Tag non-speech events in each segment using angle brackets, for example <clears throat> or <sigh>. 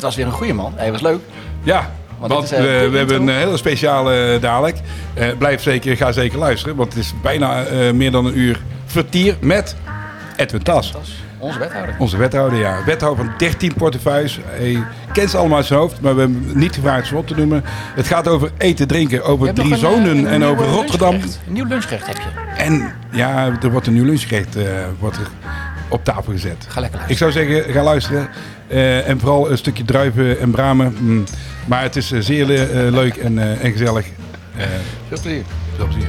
dit was weer een goede man. Hij was leuk. Ja, Want want, dit is, eh, we, we hebben een hele speciale eh, dadelijk. Eh, blijf zeker, ga zeker luisteren, want het is bijna meer dan een uur vertier met Edwin Tas. Onze wethouder. Onze wethouder, ja. Wethouder van 13 portefeuilles. Hij kent ze allemaal uit zijn hoofd, maar we hebben hem niet gevraagd ze op te noemen. Het gaat over eten, drinken, over drie zonen een en over Rotterdam. Een nieuw lunchgerecht heb je. En ja, er wordt een nieuw lunchgerecht wordt er op tafel gezet. Ga lekker Ik luisteren. zou zeggen, ga luisteren. Eh, en vooral een stukje druiven en bramen. Mm. Maar het is eh, zeer eh, leuk en, eh, en gezellig. Eh, Veel plezier. veel plezier.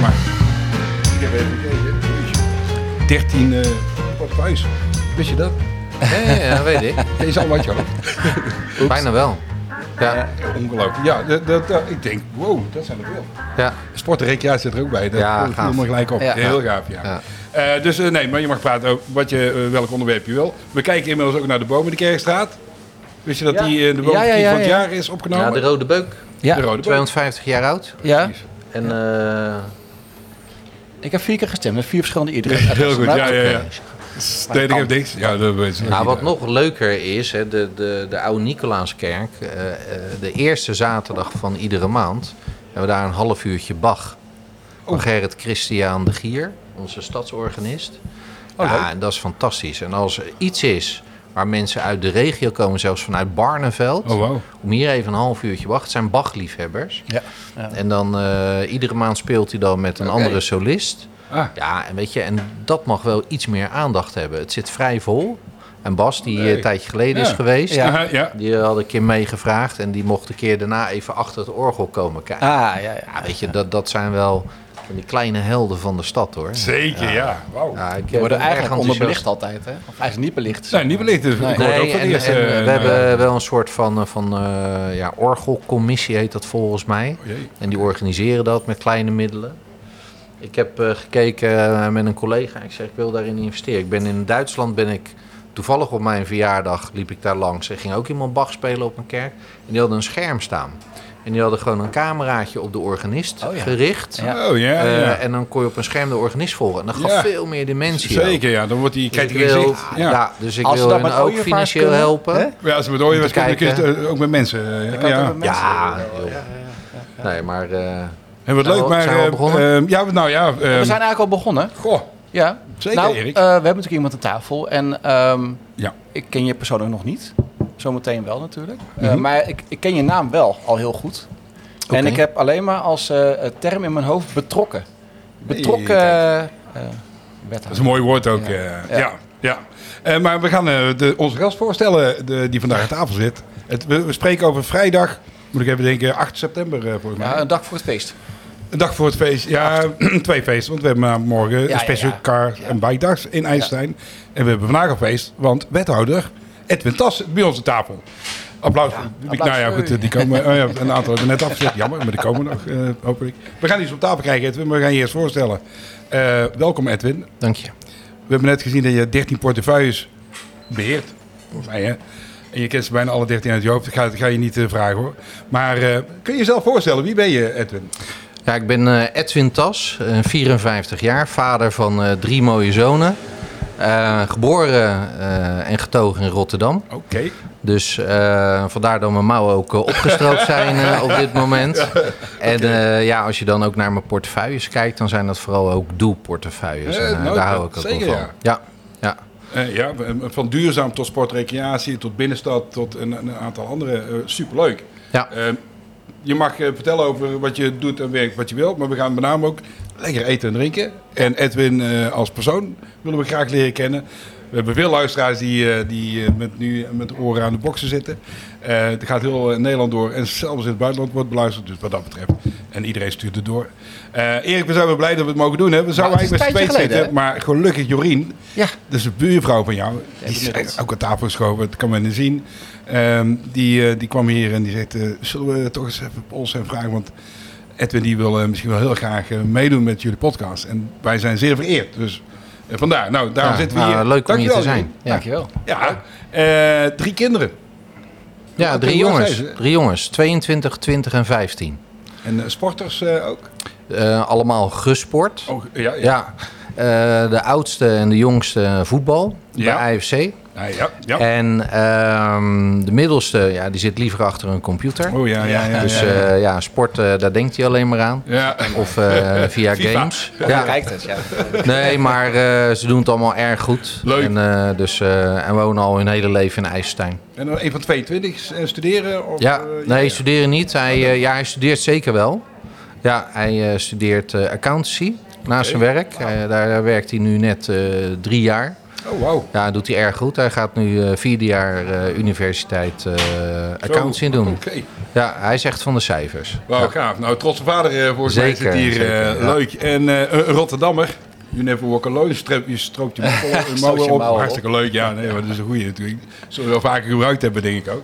Maar, ik heb even gekeken. 13 eh portefeuilles. Wist je dat? Ja, ja, ja, weet ik. Deze al wat je Bijna wel. Ja, Ongelooflijk. Ja, dat, dat, dat- ik denk, wow, dat zijn er veel. ja. En zit er ook bij. Dat Ja, viel gaaf. me gelijk op. Ja. Heel gaaf, ja. Ja. Eh, dus eh, nee, maar je mag praten over wat je, eh, welk onderwerp je wil. We kijken inmiddels ook naar de boom in de Kerkstraat. Wist je dat Ja. die in de boom Ja, ja, ja, van het ja. jaar is opgenomen? ja, de Rode Beuk. Ja, De rode boom. 250 jaar oud. ja. En eh, ik heb vier keer gestemd met vier verschillende <laughs> iedere. Heel goed, ja, ja, ja. Geeft niks. Ja, dat weet je. nou, wat nog leuker is, hè, de, de, de oude Nicolaaskerk, eh, eh, de eerste zaterdag van iedere maand, hebben we daar een half uurtje Bach. Van Oh. Gerrit Christian de Gier, onze stadsorganist. Oh, leuk. ja, en dat is fantastisch. En als er iets is waar mensen uit de regio komen, zelfs vanuit Barneveld, Oh, wow. om hier even een half uurtje wachten, het zijn Bach-liefhebbers. Ja. ja. En dan eh, iedere maand speelt hij dan met een andere solist. Ah, Ja, en weet je, en dat mag wel iets meer aandacht hebben. Het zit vrij vol. En Bas, die Nee. een tijdje geleden Ja. is geweest, Ja. Aha, ja. die had ik een keer meegevraagd. En die mocht een keer daarna even achter het orgel komen kijken. Ah, ja, ja. Ja, weet je, dat, dat zijn wel van die kleine helden van de stad hoor. Zeker, ja. Wauw. Ja, ik Die worden eigenlijk onderbelicht altijd, hè? Of eigenlijk niet belicht. Nee, niet belicht. Dus Nee. ook en, het eerst. en, eh, we nou, hebben wel een soort van, eh, van eh, ja, orgelcommissie heet dat volgens mij. oh. En die organiseren dat met kleine middelen. Ik heb eh, gekeken eh, met een collega. Ik zeg, ik wil daarin investeren. Ik ben in Duitsland, ben ik toevallig op mijn verjaardag, liep ik daar langs. Er ging ook iemand Bach spelen op een kerk. En die hadden een scherm staan. En die hadden gewoon een cameraatje op de organist Oh ja. gericht. Ja. Oh ja, Eh, ja. en dan kon je op een scherm de organist volgen. En dat gaf veel meer dimensie. ook. Zeker, ja. Dan wordt die, Dus ik wil, ja. Ja. dus ik Als ze wil dat hen ook ooievaars financieel kunnen, helpen. hè? Ja, als we met te kunnen, kun je het kijken. ook met mensen. ja. ook met mensen- Ja. Nee, maar... eh, En wat Zijn leuk, we- maar... zijn we al eh, begonnen? eh, ja, nou ja. We eh, zijn eigenlijk al begonnen. Goh, Ja. zeker nou, Erik. eh, we hebben natuurlijk iemand aan tafel. En ehm, Ja. ik ken je persoonlijk nog niet. Zometeen wel natuurlijk. Eh, Mhm. maar ik, ik ken je naam wel al heel goed. En Oké. ik heb alleen maar als eh, term in mijn hoofd betrokken. Betrokken eh, Dat is een mooi woord ook. Ja. eh, Ja. ja. ja, Eh, maar we gaan eh, de, onze gast voorstellen de, die vandaag aan tafel zit. Het, we, we spreken over vrijdag, moet ik even denken, 8 september eh, volgens mij. Ja, een dag voor het feest. Een dag voor het feest. Ja, <clears throat> twee feesten. Want we hebben morgen ja, een special ja. car en bike dags in IJsselstein. En we hebben vandaag een feest, want wethouder Edwin Tas bij ons aan tafel. Applaus. voor het publiek. applaus. Nou ja, goed, die komen. Oh ja, een aantal hebben net afgezet. Jammer, maar die komen nog, eh, hopelijk. We gaan iets op tafel krijgen, Edwin. maar We gaan je eerst voorstellen. Eh, welkom, Edwin. Dank je. We hebben net gezien dat je 13 portefeuilles beheert. Volgens mij, hè? En je kent ze bijna alle 13 uit je hoofd. Dat ga, dat ga je niet eh, vragen, hoor. Maar eh, kun je jezelf voorstellen? Wie ben je, Edwin? Ja, ik ben eh, Edwin Tas, eh, 54 jaar, vader van eh, drie mooie zonen. Eh, geboren eh, en getogen in Rotterdam. Oké. Dus eh, vandaar dat mijn mouwen ook eh, opgestroopt zijn eh, op dit moment. <laughs> En eh, ja, als je dan ook naar mijn portefeuilles kijkt, dan zijn dat vooral ook doelportefeuilles. Eh, En, eh, nou, daar hou ik ook wel van. ja. Ja, ja. Eh, ja, van duurzaam tot sportrecreatie, tot binnenstad, tot een, een aantal andere. eh, superleuk. Ja. Eh, je mag eh, vertellen over wat je doet en werkt wat je wilt, maar we gaan met name ook lekker eten en drinken. En Edwin eh, als persoon willen we graag leren kennen. We hebben veel luisteraars die, eh, die met, nu met de oren aan de boksen zitten. Eh, het gaat heel Nederland door en zelfs in het buitenland wordt beluisterd. Dus wat dat betreft. En iedereen stuurt het door. Erik, we zijn wel blij dat we het mogen doen. Hè? We zouden eigenlijk met tijdje zitten. Maar gelukkig Jorien, Ja. dat is een buurvrouw van jou. Die is ook aan tafel geschoven, dat kan men niet zien. Ehm, die, eh, die kwam hier en die zegt, eh, zullen we toch eens even polsen en vragen? Want Edwin die wil eh, misschien wel heel graag meedoen met jullie podcast. En wij zijn zeer vereerd. Dus vandaar. Nou, daarom Ja, zitten we nou, hier. leuk om hier te zijn. Ja, Dankjewel. Ja, eh, drie kinderen. ja drie jongens. Drie jongens, 22, 20 en 15. En sporters eh, ook? Eh, allemaal gesport. Oh, ja, ja. Ja, Eh, de oudste en de jongste voetbal Ja. bij AFC. Ja, ja. ja. En ehm, de middelste, ja, die zit liever achter een computer. Oh ja, ja, ja. dus ja, ja. eh, ja, sport, eh, daar denkt hij alleen maar aan. Ja. Of eh, <laughs> via FIFA. games. Ja. Kijkt het, ja. Nee, maar eh, ze doen het allemaal erg goed. Leuk. En, eh, dus, eh, en wonen al hun hele leven in IJsselstein. En dan een van 22 eh, studeren? Of, Ja, nee, studeren niet. Hij, eh, ja, hij studeert zeker wel. Ja, hij studeert eh, accountancy naast zijn werk. Eh, daar werkt hij nu net eh, drie jaar. Oh, wauw. Ja, dat doet hij erg goed. Hij gaat nu eh, vierde jaar eh, universiteit eh accountancy Zo, doen. Ja, hij is echt van de cijfers. Wauw, Ja. gaaf. Nou, trotse vader mij Zeker, zit hier. zeker, ja. Leuk. En een Rotterdammer. You never walk alone. Stroop, je strookt je mouwen op. Hartstikke leuk. Ja, nee, maar dat is een goeie natuurlijk. Zullen we wel vaker gebruikt hebben, denk ik ook.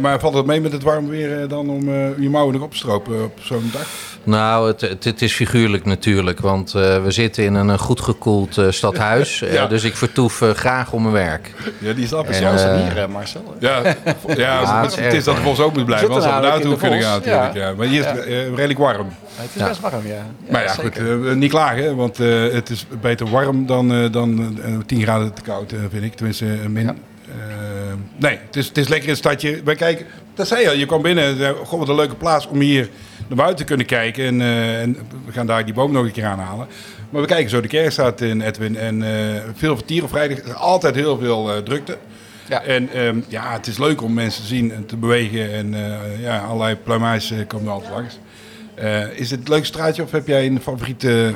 Maar valt het mee met het warm weer dan om je mouwen nog op te stropen op zo'n dag? Nou, het, het, het is figuurlijk natuurlijk, want eh, we zitten in een goed gekoeld eh, stadhuis. <laughs> Eh, Ja. dus ik vertoef graag om mijn werk. Ja, die snap ik. En, Ja, Hier, Marcel. ja, ja, het het, is is, dat de Vos ook moet blijven. Hadden we in de kunnen gaan natuurlijk. ja. Ja. Maar hier is het eh, redelijk warm. Het is Ja. best warm, ja. maar ja, goed, niet klagen. hè, Want eh, het is beter warm dan, eh, dan eh, 10 graden te koud, vind ik. Tenminste, min. Eh, nee, het is, het is lekker in het stadje. Wij kijken, dat zei je al, je kwam binnen. eh, Goh, wat een leuke plaats om hier naar buiten te kunnen kijken. En, eh, en we gaan daar die boom nog een keer aanhalen. Maar we kijken zo de Kerkstraat in, Edwin. En veel vertier op vrijdag. Altijd heel veel drukte. Ja. En ehm, ja, het is leuk om mensen te zien en te bewegen. En ja, allerlei pluimages eh, komen er altijd langs. Is het het leukste straatje of heb jij een favoriete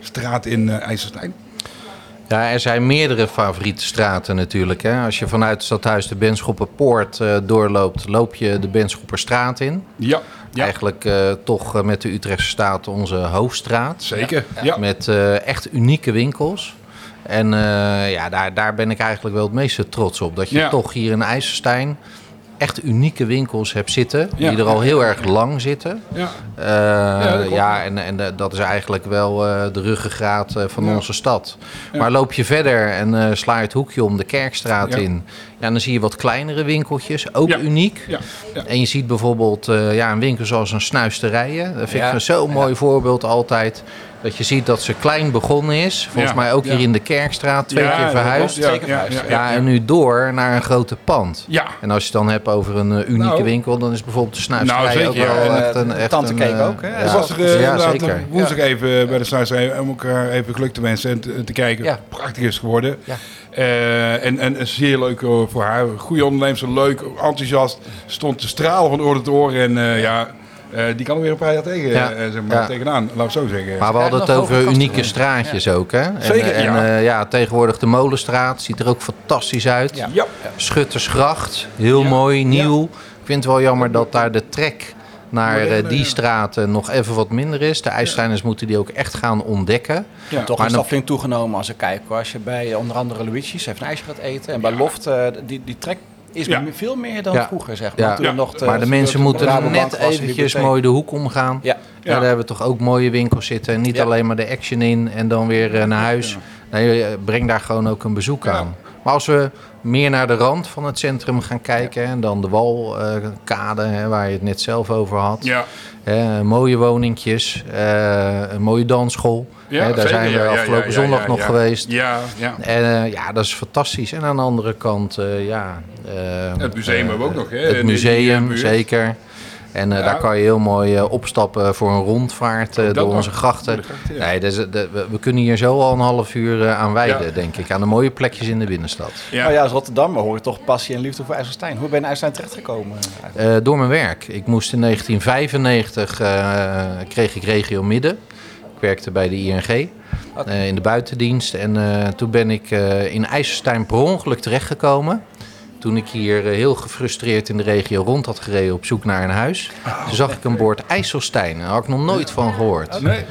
straat in IJsselstein? Ja, er zijn meerdere favoriete straten natuurlijk. Hè. Als je vanuit het stadhuis de Benschopperpoort eh doorloopt, loop je de Benschopperstraat in. Ja, ja Eigenlijk eh, toch eh, met de Utrechtse staat onze hoofdstraat. zeker. Ja. Met eh, echt unieke winkels. En eh, ja, daar, daar ben ik eigenlijk wel het meeste trots op. Dat je Ja. toch hier in IJsselstein echt unieke winkels hebt zitten. Ja. Die er al heel erg lang zitten. Ja. Eh, ja, en, en eh, dat is eigenlijk wel eh, de ruggengraat van onze stad. Maar loop je verder en sla je het hoekje om de Kerkstraat in... Ja, dan zie je wat kleinere winkeltjes, ook uniek. En je ziet bijvoorbeeld ja, een winkel zoals een snuisterijen. Dat vind ik zo'n mooi voorbeeld altijd. Dat je ziet dat ze klein begonnen is. Volgens Ja. mij ook Ja. hier in de Kerkstraat twee Ja, keer verhuisd. klopt. Twee keer verhuisd, Ja, en nu door naar een grote pand. Ja. En als je het dan hebt over een eh, unieke Nou. winkel, dan is bijvoorbeeld de snuisterij Nou, ook wel echt een... Echt Tante een, Keek eh, ook, hè? Ja, Ik was er eh, ja, inderdaad zeker. woensdag even bij de snuisterij om elkaar even geluk te wensen en te, te kijken. Ja. Prachtig is geworden. Ja. Eh, en, en zeer leuk eh, voor haar. Goede ondernemer, leuk, enthousiast. Stond te stralen van oor tot oor. En eh, ja, eh, die kan er weer een paar jaar tegen, Ja. eh, zeg maar, Ja. tegenaan. Laat ik zo zeggen. Maar we Ja, hadden het over unieke kasten. straatjes ook, hè? En, Zeker, en, ja. eh, ja, tegenwoordig de Molenstraat ziet er ook fantastisch uit. Ja. ja. Schuttersgracht, heel Ja. mooi, nieuw. Ik vind het wel jammer dat daar de trek naar eh, die straten nog even wat minder is. De IJsselsteiners moeten die ook echt gaan ontdekken. Ja. Toch Maar is dan- dat flink toegenomen als ik kijk. hoor. Als je bij onder andere Luigi's even een ijsje gaat eten. En bij Loft, eh, die, die trek is Ja. veel meer dan Ja. vroeger, zeg maar. Ja. Toen Ja. nog de- maar de mensen moeten net eventjes mooi de hoek omgaan. Ja. Ja. daar hebben we toch ook mooie winkels zitten. En niet Ja. alleen maar de action in en dan weer eh, naar huis. Nee, eh, breng daar gewoon ook een bezoek Ja. aan. Maar als we meer naar de rand van het centrum gaan kijken... en dan de Walkade, waar je het net zelf over had... Ja. Mooie woningjes, eh, een mooie dansschool. Ja, daar zeker, zijn we ja, afgelopen zondag nog geweest. Ja, ja. En eh, ja, dat is fantastisch. En aan de andere kant, eh, ja... Het museum hebben we ook nog, hè, Het museum, zeker. En eh, Ja. daar kan je heel mooi eh, opstappen voor een rondvaart eh, door onze grachten. Ja. Nee, dus, de- we, we kunnen hier zo al een half uur aan wijden, Ja. denk ik. Aan de mooie plekjes in de binnenstad. Ja. Nou ja, als Rotterdammer hoor ik toch passie en liefde voor IJsselstein. Hoe ben je in IJsselstein terechtgekomen? eigenlijk? Eh, door mijn werk. Ik moest in 1995, eh, kreeg ik regio midden. Ik werkte bij de ING eh, in de buitendienst. En eh, toen ben ik eh, in IJsselstein per ongeluk terechtgekomen. Toen ik hier eh, heel gefrustreerd in de regio rond had gereden op zoek naar een huis. Toen zag ik een bord IJsselstein. Daar had ik nog nooit van gehoord. Nee.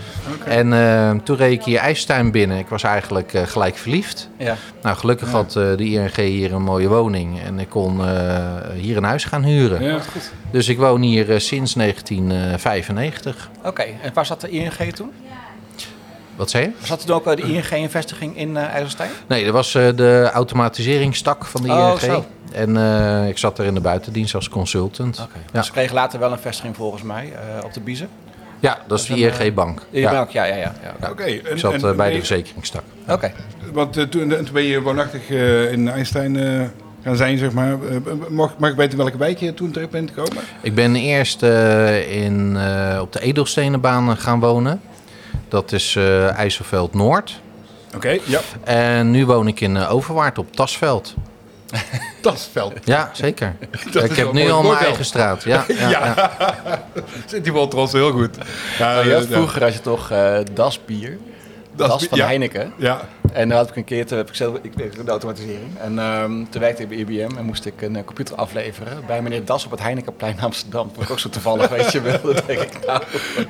En eh, toen reed ik hier IJsselstein binnen. Ik was eigenlijk eh, gelijk verliefd. Ja. Nou, gelukkig had de ING hier een mooie woning. En ik kon hier een huis gaan huren. Ja. Dus ik woon hier sinds 1995. Oké, en waar zat de ING toen? Wat zei je? Zat toen ook eh, de ING een vestiging in eh IJsselstein? Nee, dat was eh, de automatiseringstak van de Oh, ING. zo. En eh, ik zat er in de buitendienst als consultant. Oké. Ja. Ze kregen later wel een vestiging volgens mij eh, op de Biezen. Ja, dat is de ING Bank. Ja, Ja. ja, ja. ja, ja. Oké. Ik zat en- bij de verzekeringstak. Oké. Want toen, toen ben je woonachtig eh, in IJstein eh, gaan zijn, zeg maar. Mag, mag ik weten welke wijk je toen terecht bent gekomen? Ik ben eerst eh, in, eh, op de Edelstenenbaan gaan wonen. Dat is eh IJsselveld Noord. Oké, ja. En nu woon ik in eh, Overwaard op Tasveld. <laughs> Tasveld. Ja, zeker. <laughs> Dat ik heb nu al mijn eigen straat. Ja, <laughs> ja, Ja. ja. Zit die wel trots heel goed. Ja, Nou, je had vroeger had je toch eh Das bier, van ja. Heineken. Ja. En dan had ik een keer, toen heb ik zelf ik werkte in de automatisering. En ehm, toen werkte ik bij IBM en moest ik een eh, computer afleveren bij meneer Das op het Heinekenplein in Amsterdam. Dat ik ook zo toevallig, <laughs> weet je wel. Dat denk ik, nou,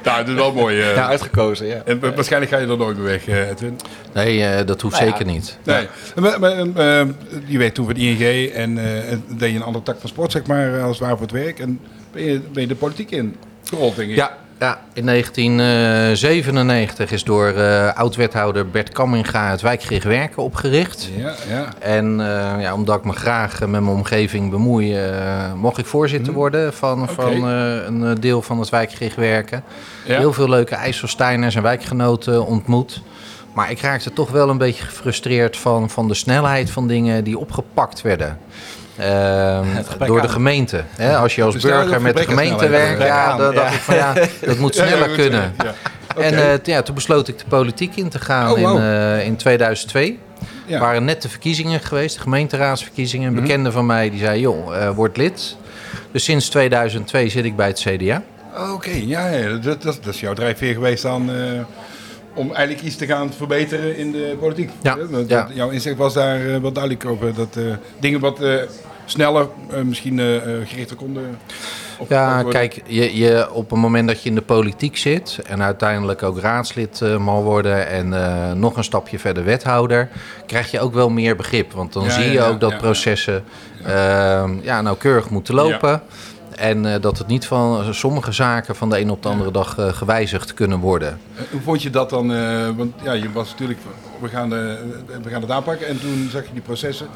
Nou, dat is wel mooi. eh. ja, uitgekozen, ja. En wa- waarschijnlijk ga je er nooit meer weg, eh, Edwin. Nee, dat hoeft Nou ja. zeker niet. Nee. Maar, maar, eh, je weet toen van ING en, eh, en deed je een andere tak van sport, zeg maar, als het ware voor het werk. En ben je, ben je de politiek in gerold, denk ik. Ja, ja, in 1997 is door eh, oud-wethouder Bert Kamminga het wijkgericht werken opgericht. Ja, ja. En eh, ja, omdat ik me graag eh, met mijn omgeving bemoei, eh, mocht ik voorzitter worden van, van eh, een eh, deel van het wijkgericht werken. Ja. Heel veel leuke IJsselsteiners en wijkgenoten ontmoet. Maar ik raakte toch wel een beetje gefrustreerd van, van de snelheid van dingen die opgepakt werden. Ehm, <laughs> door de gemeente. Hè, als je als burger met de gemeente werkt, ja, dan ja. dacht ik van ja, <laughs> dat moet Ja, ja, sneller kunnen. Ja. En eh, ja, toen besloot ik de politiek in te gaan Oh, wow. in, eh, in 2002. Ja. Er waren net de verkiezingen geweest, de gemeenteraadsverkiezingen. Een Mhm. bekende van mij die zei, joh, eh, word lid. Dus sinds 2002 zit ik bij het CDA. Oké, ja, ja dat, dat, dat is jouw drijfveer geweest dan, eh, om eigenlijk iets te gaan verbeteren in de politiek. Ja, Jouw inzicht was daar eh, wat duidelijk over. Dat eh, dingen wat eh, sneller, misschien gerichter konden Ja, kijk, je, je, op het moment dat je in de politiek zit en uiteindelijk ook raadslid mag worden en nog een stapje verder wethouder, krijg je ook wel meer begrip. Want dan Ja, zie ja, je ja, ook dat processen ehm, ja, nauwkeurig moeten lopen. En eh, dat het niet van sommige zaken van de een op de andere dag eh, gewijzigd kunnen worden. Eh, Hoe vond je dat dan? want ja, je was natuurlijk, we gaan, we gaan het aanpakken en toen zag je die processen.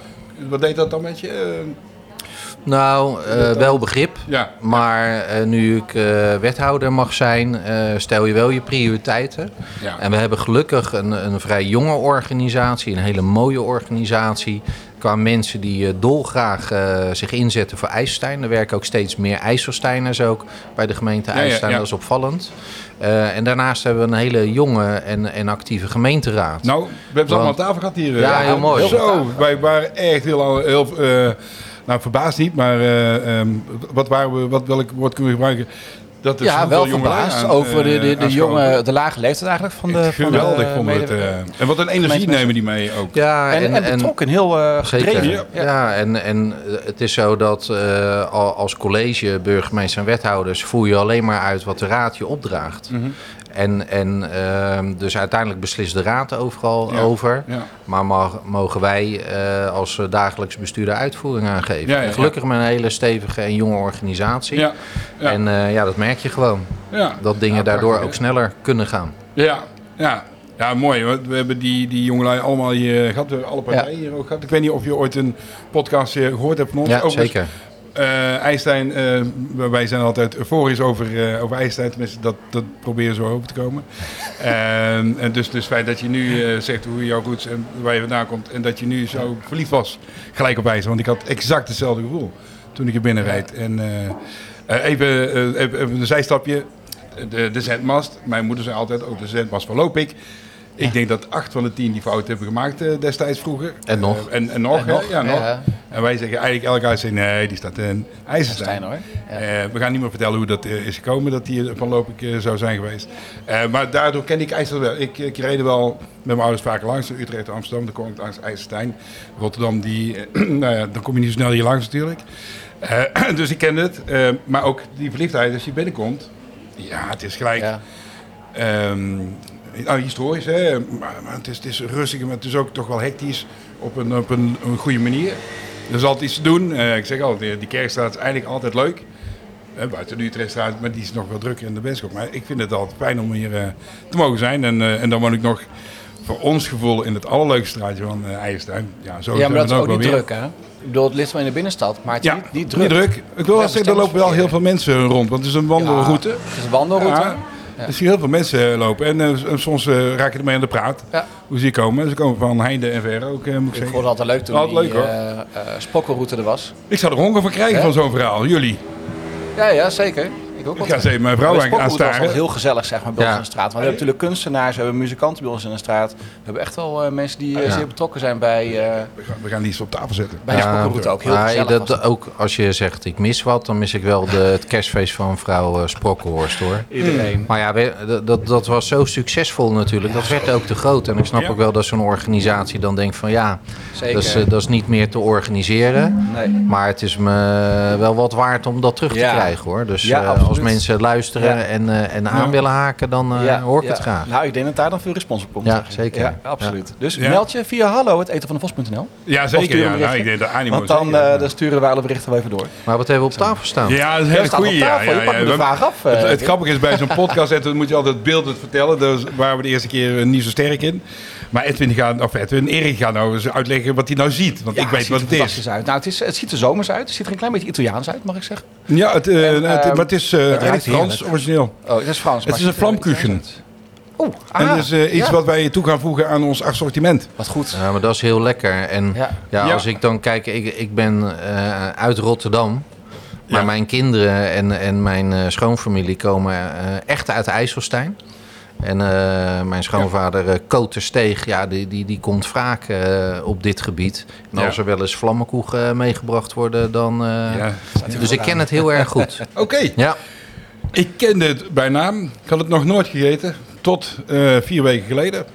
Wat deed dat dan met je? Nou, wel begrip. ja, Maar nu ik wethouder mag zijn, stel je wel je prioriteiten. ja. En we hebben gelukkig een, een vrij jonge organisatie, een hele mooie organisatie. Qua mensen die eh, dolgraag eh, zich inzetten voor IJsselstein. Er werken ook steeds meer IJsselsteiners ook bij de gemeente IJsselstein. ja. Dat is opvallend. Eh, en daarnaast hebben we een hele jonge en, en actieve gemeenteraad. Nou, we hebben ze allemaal aan tafel gehad hier. Ja, heel mooi. Zo, wij waren echt heel, heel nou verbaasd niet, maar eh, ehm, wat waren we, wat, welk woord kunnen we gebruiken? Dat er Ja, wel verbaasd aan, over de, de, eh, de, aanschoven. jonge, de lage leeftijd eigenlijk van de... Van Geweldig de, we het. mede- eh. en wat een energie nemen die mee ook. Ja, en, en, betrokken, heel eh Zeker. gedreven. Ja. Ja, en, en eh, het is zo dat eh, al- als college, burgemeester en wethouders voer je alleen maar uit wat de raad je opdraagt. Mhm. En, en ehm, dus uiteindelijk beslist de raad overal Ja. over. Ja. Maar mag, mogen wij eh, als eh, dagelijks bestuurder uitvoering aangeven. Ja, ja, En gelukkig met een hele stevige en jonge organisatie. Ja, ja. En eh, ja, dat merk je gewoon. ja. Dat dingen Ja, daardoor ook sneller kunnen gaan. Ja, ja. Ja, mooi. want We hebben die, die jongelui allemaal hier gehad. We hebben alle partijen hier ook gehad. Ik weet niet of je ooit een podcast eh, gehoord hebt van ons. Ja, Overigens, zeker. Eh, wij zijn altijd euforisch over, eh over. Tenminste, dat, dat proberen zo over te komen. en, en dus, dus het feit dat je nu zegt hoe jouw roots en waar je vandaan komt. En dat je nu zo verliefd was, gelijk op IJsland. Want ik had exact hetzelfde gevoel toen ik er binnen reed. En even, even, een zijstapje. De, de zendmast. Mijn moeder zei altijd, ook de zendmast verloop ik. Ik denk dat acht van de tien die fout hebben gemaakt eh, destijds vroeger. En nog. Eh, en, en nog, En hè? nog, Ja, nog. ja. En wij zeggen eigenlijk elke uitzending, nee, die staat in IJsselstein. Stijn hoor. Ja. Eh, we gaan niet meer vertellen hoe dat eh, is gekomen, dat die van loop ik eh, zou zijn geweest. Eh, maar daardoor ken ik IJssel wel. Ik, ik reed wel met mijn ouders vaker langs, Utrecht, Amsterdam, dan kom ik langs IJsselstein. Rotterdam, die, eh, <clears throat> nou ja, dan kom je niet zo snel hier langs natuurlijk. Eh, <clears throat> dus ik ken het. Eh, maar ook die verliefdheid als je binnenkomt. Ja, het is gelijk. Ja. Nou, historisch, hè? Maar, maar het, is, het is rustig, maar het is ook toch wel hectisch op een, op een, een goede manier. Er is altijd iets te doen. Eh, ik zeg altijd, die kerkstraat is eigenlijk altijd leuk. Eh, buiten de Utrechtstraat, maar die is nog wel drukker in de Benschop. Maar ik vind het altijd fijn om hier eh, te mogen zijn. En, en dan woon ik nog voor ons gevoel in het allerleukste straatje van Eierstuin. Ja, zo ja, maar dat is dan ook niet weer. druk hè? Ik bedoel, het ligt wel in de binnenstad, maar het is Ja, niet, niet druk. Ik wil wel zeggen, er lopen wel heel veel mensen rond. Want het is een wandelroute. Ja, het is een wandelroute. Ja. Zien heel veel mensen lopen. En eh, soms eh, raak je ermee aan de praat. Ja. Hoe ze hier komen. Ze komen van heinde en ver ook, eh, moet ik Ik zeggen. vond het altijd leuk toen Altijd die leuk, hoor. eh, eh, spokkelroute er was. Ik zou er honger van krijgen van zo'n verhaal. Jullie. Ja, ja, zeker. Ik ook Ik ga even mijn vrouw aan, de aan spokkelroute was staren. altijd heel gezellig zeg maar, bij Ja. ons in de straat. Want we hebben natuurlijk kunstenaars, we hebben muzikanten bij ons in de straat. We hebben echt wel eh, mensen die eh, Ja. zeer betrokken zijn bij, eh, We gaan, we gaan op tafel zetten. bij spokkelroute ook. Heel Ja, gezellig dat, het. ook als je zegt ik mis wat, dan mis ik wel de, het kerstfeest van mevrouw eh, Sprokkelhorst hoor. <laughs> Iedereen. Maar ja, we- dat- dat, dat was zo succesvol natuurlijk. Dat werd ook te groot. En ik snap Ja. ook wel dat zo'n organisatie dan denkt van ja, Zeker. dat is, dat is niet meer te organiseren. nee. Maar het is me wel wat waard om dat terug te Ja. krijgen hoor. Dus Ja, eh, absoluut. Als mensen luisteren Ja. en, eh, en aan Ja. willen haken, dan eh, Ja, hoor ik ja. het graag. Nou, ik denk dat daar dan veel respons op komt. Ja, zeker. Ja, absoluut. Dus Ja. meld je via hallo het eten van de vos.nl. Ja, zeker. Ja, nou, ik denk dat Animo Want dan, zeker, eh, ja. dan sturen we alle berichten wel even door. Maar wat hebben we op tafel staan? Ja, dat is op goeie. Ja, tafel. ja, Je pakt me ja. de We- vraag af. Het, grappige is, bij zo'n podcast zetten, moet je altijd het beeld vertellen. Daar waren we de eerste keer niet zo sterk in. Maar Edwin, gaat, of Edwin, Erik gaat nou eens uitleggen wat hij nou ziet. Want Ja, ik weet wat het is. uit. Nou, het, is, het ziet er zomers uit. Het ziet er een klein beetje Italiaans uit, mag ik zeggen. Ja, het, eh, En, het- maar het is eh, eigenlijk Frans origineel. Oh, het is Frans. Het is een vlamkuchen. Oeh, en ah, dat is eh, iets ja. wat wij toe gaan voegen aan ons assortiment. Wat goed. Ja, maar dat is heel lekker. En ja. Ja. Ja. als ik dan kijk, ik, ik ben eh, uit Rotterdam. Maar Ja. mijn kinderen en, en mijn eh, schoonfamilie komen eh, echt uit IJsselstein. En eh, mijn schoonvader eh Koter Steeg, ja, die, die, die komt vaak eh, op dit gebied. En Ja. als er wel eens vlammenkoegen eh, meegebracht worden, dan... eh, Ja. Dus ik ken het heel erg goed. <laughs> Oké, Ja, ik kende het bij naam. Ik had het nog nooit gegeten. Tot eh, vier weken geleden.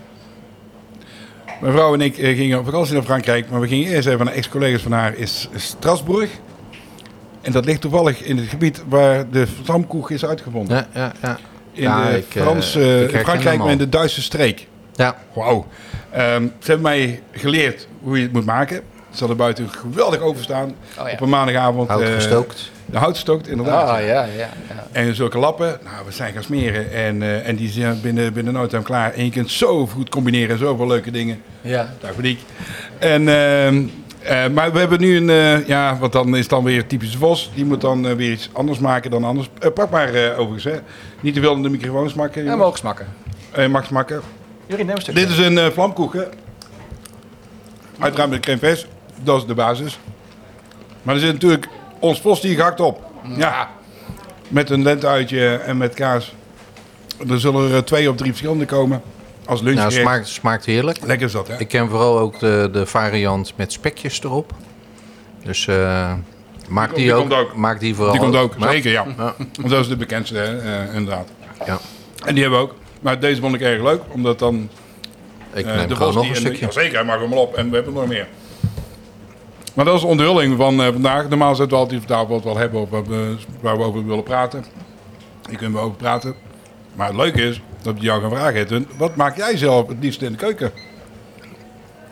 Mijn vrouw en ik eh, gingen op vakantie naar Frankrijk. Maar we gingen eerst even naar ex-collega's van haar in Strasbourg. En dat ligt toevallig in het gebied waar de vlamkoek is uitgevonden. ja, ja. ja. In Ja, de ik, eh, ik in herken Frankrijk, maar in de Duitse streek. ja. Wauw. Ehm, ze hebben mij geleerd hoe je het moet maken. Ze hadden buiten geweldig overstaan. Oh, ja. Op een maandagavond. hout eh, gestookt. de hout gestookt, inderdaad. Ah, ja, ja, ja. En zulke lappen, nou, we zijn gaan smeren. En, eh, en die zijn binnen, binnen no time klaar. En je kunt zo goed combineren, zoveel leuke dingen. ja. Dag. En, ehm, eh, maar we hebben nu een, eh, ja, wat dan is het dan weer typisch Vos. Die moet dan eh, weer iets anders maken dan anders. Pak maar overigens, hè. Niet te veel in de microfoon smakken. En jongens. mogen smakken. Mag smakken. Jullie nemen een. Dit is een vlamkoeken. Uiteraard met crème fraîche. Dat is de basis. Maar er zit natuurlijk ons Vos die gehakt op. Ja. Met een lenteuitje en met kaas. Er zullen er twee of drie verschillende komen. Als Nou, lunchgerecht. smaakt, smaakt heerlijk. Lekker is dat, hè? Ik ken vooral ook de, de variant met spekjes erop. Dus maak Die die, komt ook, ook. Maak die vooral Die komt ook, zeker, ja. Ja. Want dat is de bekendste, hè, eh, inderdaad. Ja. En die hebben we ook. Maar deze vond ik erg leuk, omdat dan Ik eh, neem de gewoon nog die... een en- stukje. Ja, zeker, hij mag hem al op. En we hebben nog meer. Maar dat is de onthulling van vandaag. Normaal zetten we altijd vandaag wat we wel hebben of waar we over willen praten. Hier kunnen we over praten. Maar het leuke is dat ik jou gaan vragen, Edwin, wat maak jij zelf het liefst in de keuken?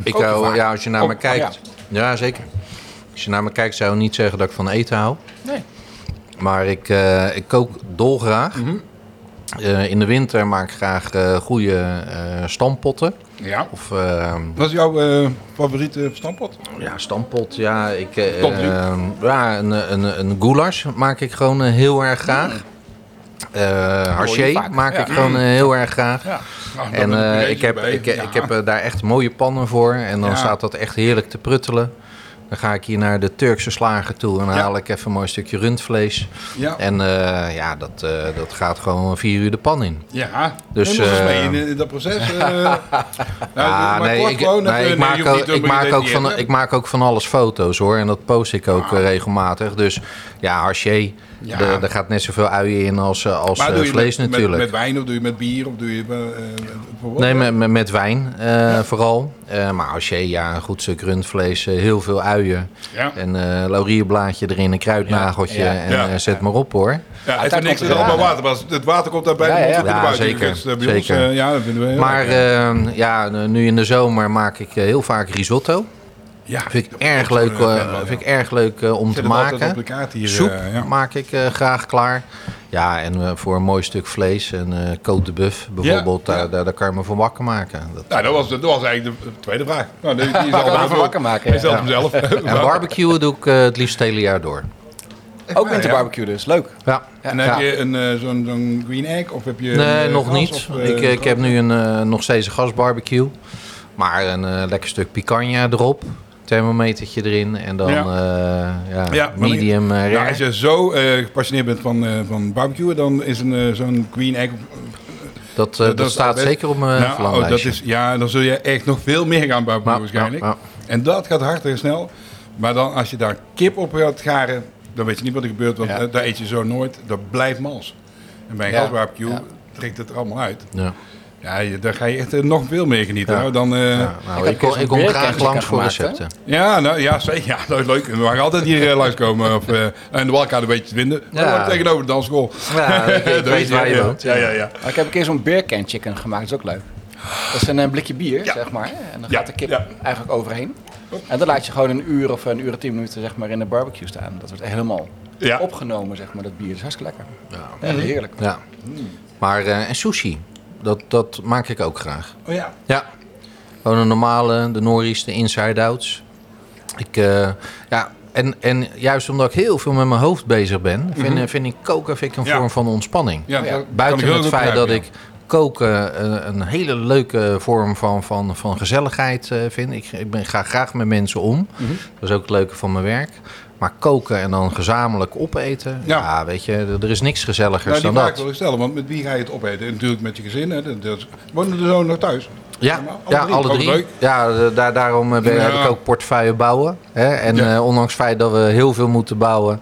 Ik hou, ja, als je naar Ook- me kijkt. Ja. zeker. Als je naar me kijkt, zou ik niet zeggen dat ik van eten hou. Nee. Maar ik, eh, ik kook dolgraag. Mhm. Eh, in de winter maak ik graag eh goede stampotten. Ja. Of eh, Wat is jouw favoriete stampot? ja, stampot. Ja, ik, eh, Top drie. eh, ja een, een, een goulash maak ik gewoon heel erg graag. Haché vaak. maak ik gewoon eh, heel erg graag. Ja. Nou, En eh, ik heb, ik, ik heb daar echt mooie pannen voor. En dan staat dat echt heerlijk te pruttelen. Dan ga ik hier naar de Turkse slager toe en dan haal ik even een mooi stukje rundvlees. Ja. En ja, dat, dat gaat gewoon vier uur de pan in. Ja, Dus, mee in, in dat proces. <laughs> nou, Ah, nee, ik, gewoon, nee, even- ik, nee, maak ook, niet te ik, maak ook van, predeteren. ik maak ook van alles foto's hoor. En dat post ik ook eh, regelmatig. Dus ja, haché, Ja. er, er gaat net zoveel uien in als, eh, als Maar eh, doe je vlees met, natuurlijk. Met, met wijn of doe je met bier of doe je... eh? Nee, met, met, met wijn eh, vooral. Eh, maar als je ja, een goed stuk rundvlees, heel veel uien. Ja, En eh laurierblaadje erin, een kruidnageltje Ja, ja. en eh, zet maar op hoor. ja het is niks er allemaal water. Maar het water komt daar bij Ja, de ja. Ja, buiten. zeker, Dus, bij zeker. ja, dat vinden we heel Maar ja, nu in de zomer maak ik heel vaak risotto. Ja, Vind ik dat erg leuk, eh, eh, van, vind ik erg leuk eh, om Ik te maken. de hier. Soep eh, ja. maak ik eh, graag klaar. Ja, en eh, voor een mooi stuk vlees, een eh côte de bœuf bijvoorbeeld, Ja, ja. Daar, daar, daar kan je me voor wakker maken. Dat, Nou, dat was, dat was eigenlijk de tweede vraag. Nou, die, die is <laughs> al even wakker maken. Hij zelf. <laughs> en barbecuen doe ik eh, het liefst het hele jaar door. Ook waar, winterbarbecue dus, leuk. Ja. En Ja. heb je een, eh, zo'n zo'n green egg of heb je... Nee, een, eh, nog gas niet. of, eh, ik, ik heb nu een, eh, nog steeds een gasbarbecue. Maar een eh, lekker stuk picanha erop. Thermometertje erin. En dan Ja. eh, ja, medium eh, Nou, als je zo eh, gepassioneerd bent van, van barbecue, dan is een, zo'n green egg... dat, dat staat best- zeker op mijn nou, oh, dat is, ja, dan zul je echt nog veel meer gaan barbecuen waarschijnlijk. En dat gaat hard en snel. Maar dan als je daar kip op gaat garen, dan weet je niet wat er gebeurt, want daar eet je zo nooit. Dat blijft mals. En bij een gasbarbecue trekt het er allemaal uit. Ja. Ja, je, daar ga je echt eh, nog veel meer genieten. Ja. hoor, dan, eh, Ja, ja. nou, heb ik, keer ik kom zo'n graag langs voor gemaakt, hè? recepten. nou, ja, zeker. Ja, dat is leuk. We mag altijd hier uh, langskomen. Of, eh en de walkaart een beetje te vinden. Ja. Ja. tegenover de dansschool. Ja, ik, <laughs> ik weet waar je ja, woont. Ja, ja, ja. Maar ik heb een keer zo'n beer can chicken gemaakt, dat is ook leuk. Dat is een eh, blikje bier, Ja. zeg maar. En dan Ja, gaat de kip ja. eigenlijk overheen. En dan laat je gewoon een uur of een uur en tien minuten zeg maar, in de barbecue staan. Dat wordt helemaal Ja. opgenomen, zeg maar, dat bier. Dat is hartstikke lekker. Ja. Ja, heerlijk. Ja. Maar, eh, en sushi, dat, dat maak ik ook graag. Oh ja. Ja. Gewoon een normale, de Norris, de inside-outs. Ik, eh, ja, en, en juist omdat ik heel veel met mijn hoofd bezig ben, vind, eh, vind ik koken vind ik een Ja. vorm van ontspanning. ja, Oh Buiten het feit dat ik koken een, een hele leuke vorm van, van, van gezelligheid eh, vind. Ik, ik ben, ga graag met mensen om. Mhm. Dat is ook het leuke van mijn werk. Maar koken en dan gezamenlijk opeten, ja, Ja. weet je, er is niks gezelligers Nou, die dan vraag dat. wil ik stellen, want met wie ga je het opeten? Natuurlijk met je gezin. Hè? Dat, dat, wonen de zoon nog thuis? Ja, ja, alle drie. leuk. Ja, eh, daar, daarom eh, ben, Ja. heb ik ook portefeuille bouwen. Hè? En eh, ondanks het feit dat we heel veel moeten bouwen,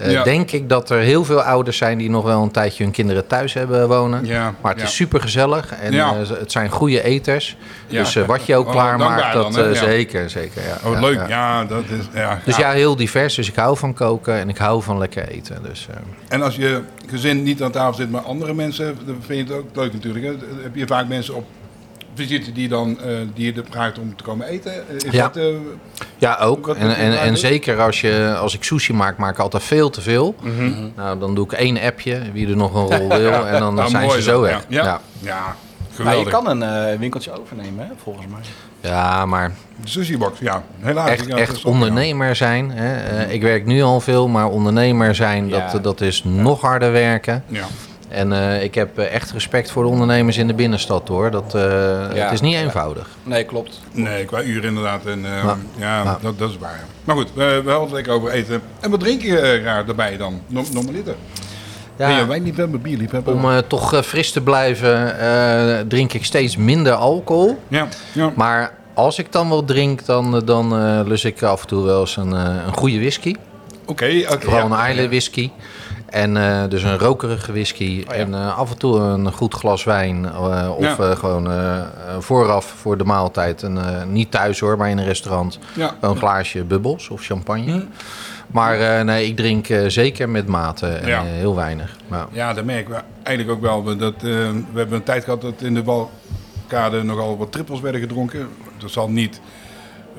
eh, Ja. denk ik dat er heel veel ouders zijn die nog wel een tijdje hun kinderen thuis hebben wonen. Ja, Maar het ja. is super gezellig en eh, het zijn goede eters. Dus eh, wat je ook Oh, klaarmaakt, dat dan, zeker, zeker. Ja. Oh, leuk. ja. Dat is... Ja, Dus ja. heel divers. Dus ik hou van koken en ik hou van lekker eten. Dus, En als je gezin niet aan tafel zit, maar andere mensen, dan vind je het ook leuk natuurlijk. Hè? Heb je vaak mensen op visite die, dan, eh, die je vraagt om te komen eten? Is Ja. dat... eh, Ja, ook. En, en, en zeker als, je, als ik sushi maak, maak ik altijd veel te veel. Mhm. Nou, dan doe ik één appje, wie er nog een rol <laughs> wil. En dan nou, zijn mooi ze zo dan. weg. Ja, ja. Ja. ja. Maar je kan een eh, winkeltje overnemen, hè, volgens mij. Ja, maar De sushi box, ja. Helaas. echt, ja, echt ondernemer zijn. Hè? Eh, ik werk nu al veel, maar ondernemer zijn, Ja. dat, dat is nog harder werken. Ja. En eh, ik heb eh, echt respect voor de ondernemers in de binnenstad hoor. Dat, eh, Het is niet eenvoudig. Nee, klopt. Nee, qua uur inderdaad. En, eh, Ja. ja, Ja. Dat, dat is waar. ja. Maar goed, we, we hadden het lekker over eten. En wat drink je graag daarbij dan? No- Normaliter. Ben je wijnliefhebber, bierliefhebber? om eh, toch eh, fris te blijven, eh, drink ik steeds minder alcohol. Ja, ja. Maar als ik dan wel drink, dan, dan eh, lus ik af en toe wel eens een, eh, een goede whisky. Oké, oké. Vooral ja. een Islay whisky. En eh, dus een rokerige whisky. Oh ja. En eh, af en toe een goed glas wijn. eh, of Ja. gewoon vooraf voor de maaltijd. Een, eh, niet thuis hoor, maar in een restaurant. Ja. Een glaasje bubbels of champagne. Hm. Maar nee, ik drink zeker met mate en heel weinig. Nou, Ja, dat merken we eigenlijk ook wel. Dat, we hebben een tijd gehad dat in de Balkade nogal wat trippels werden gedronken. Dat zal niet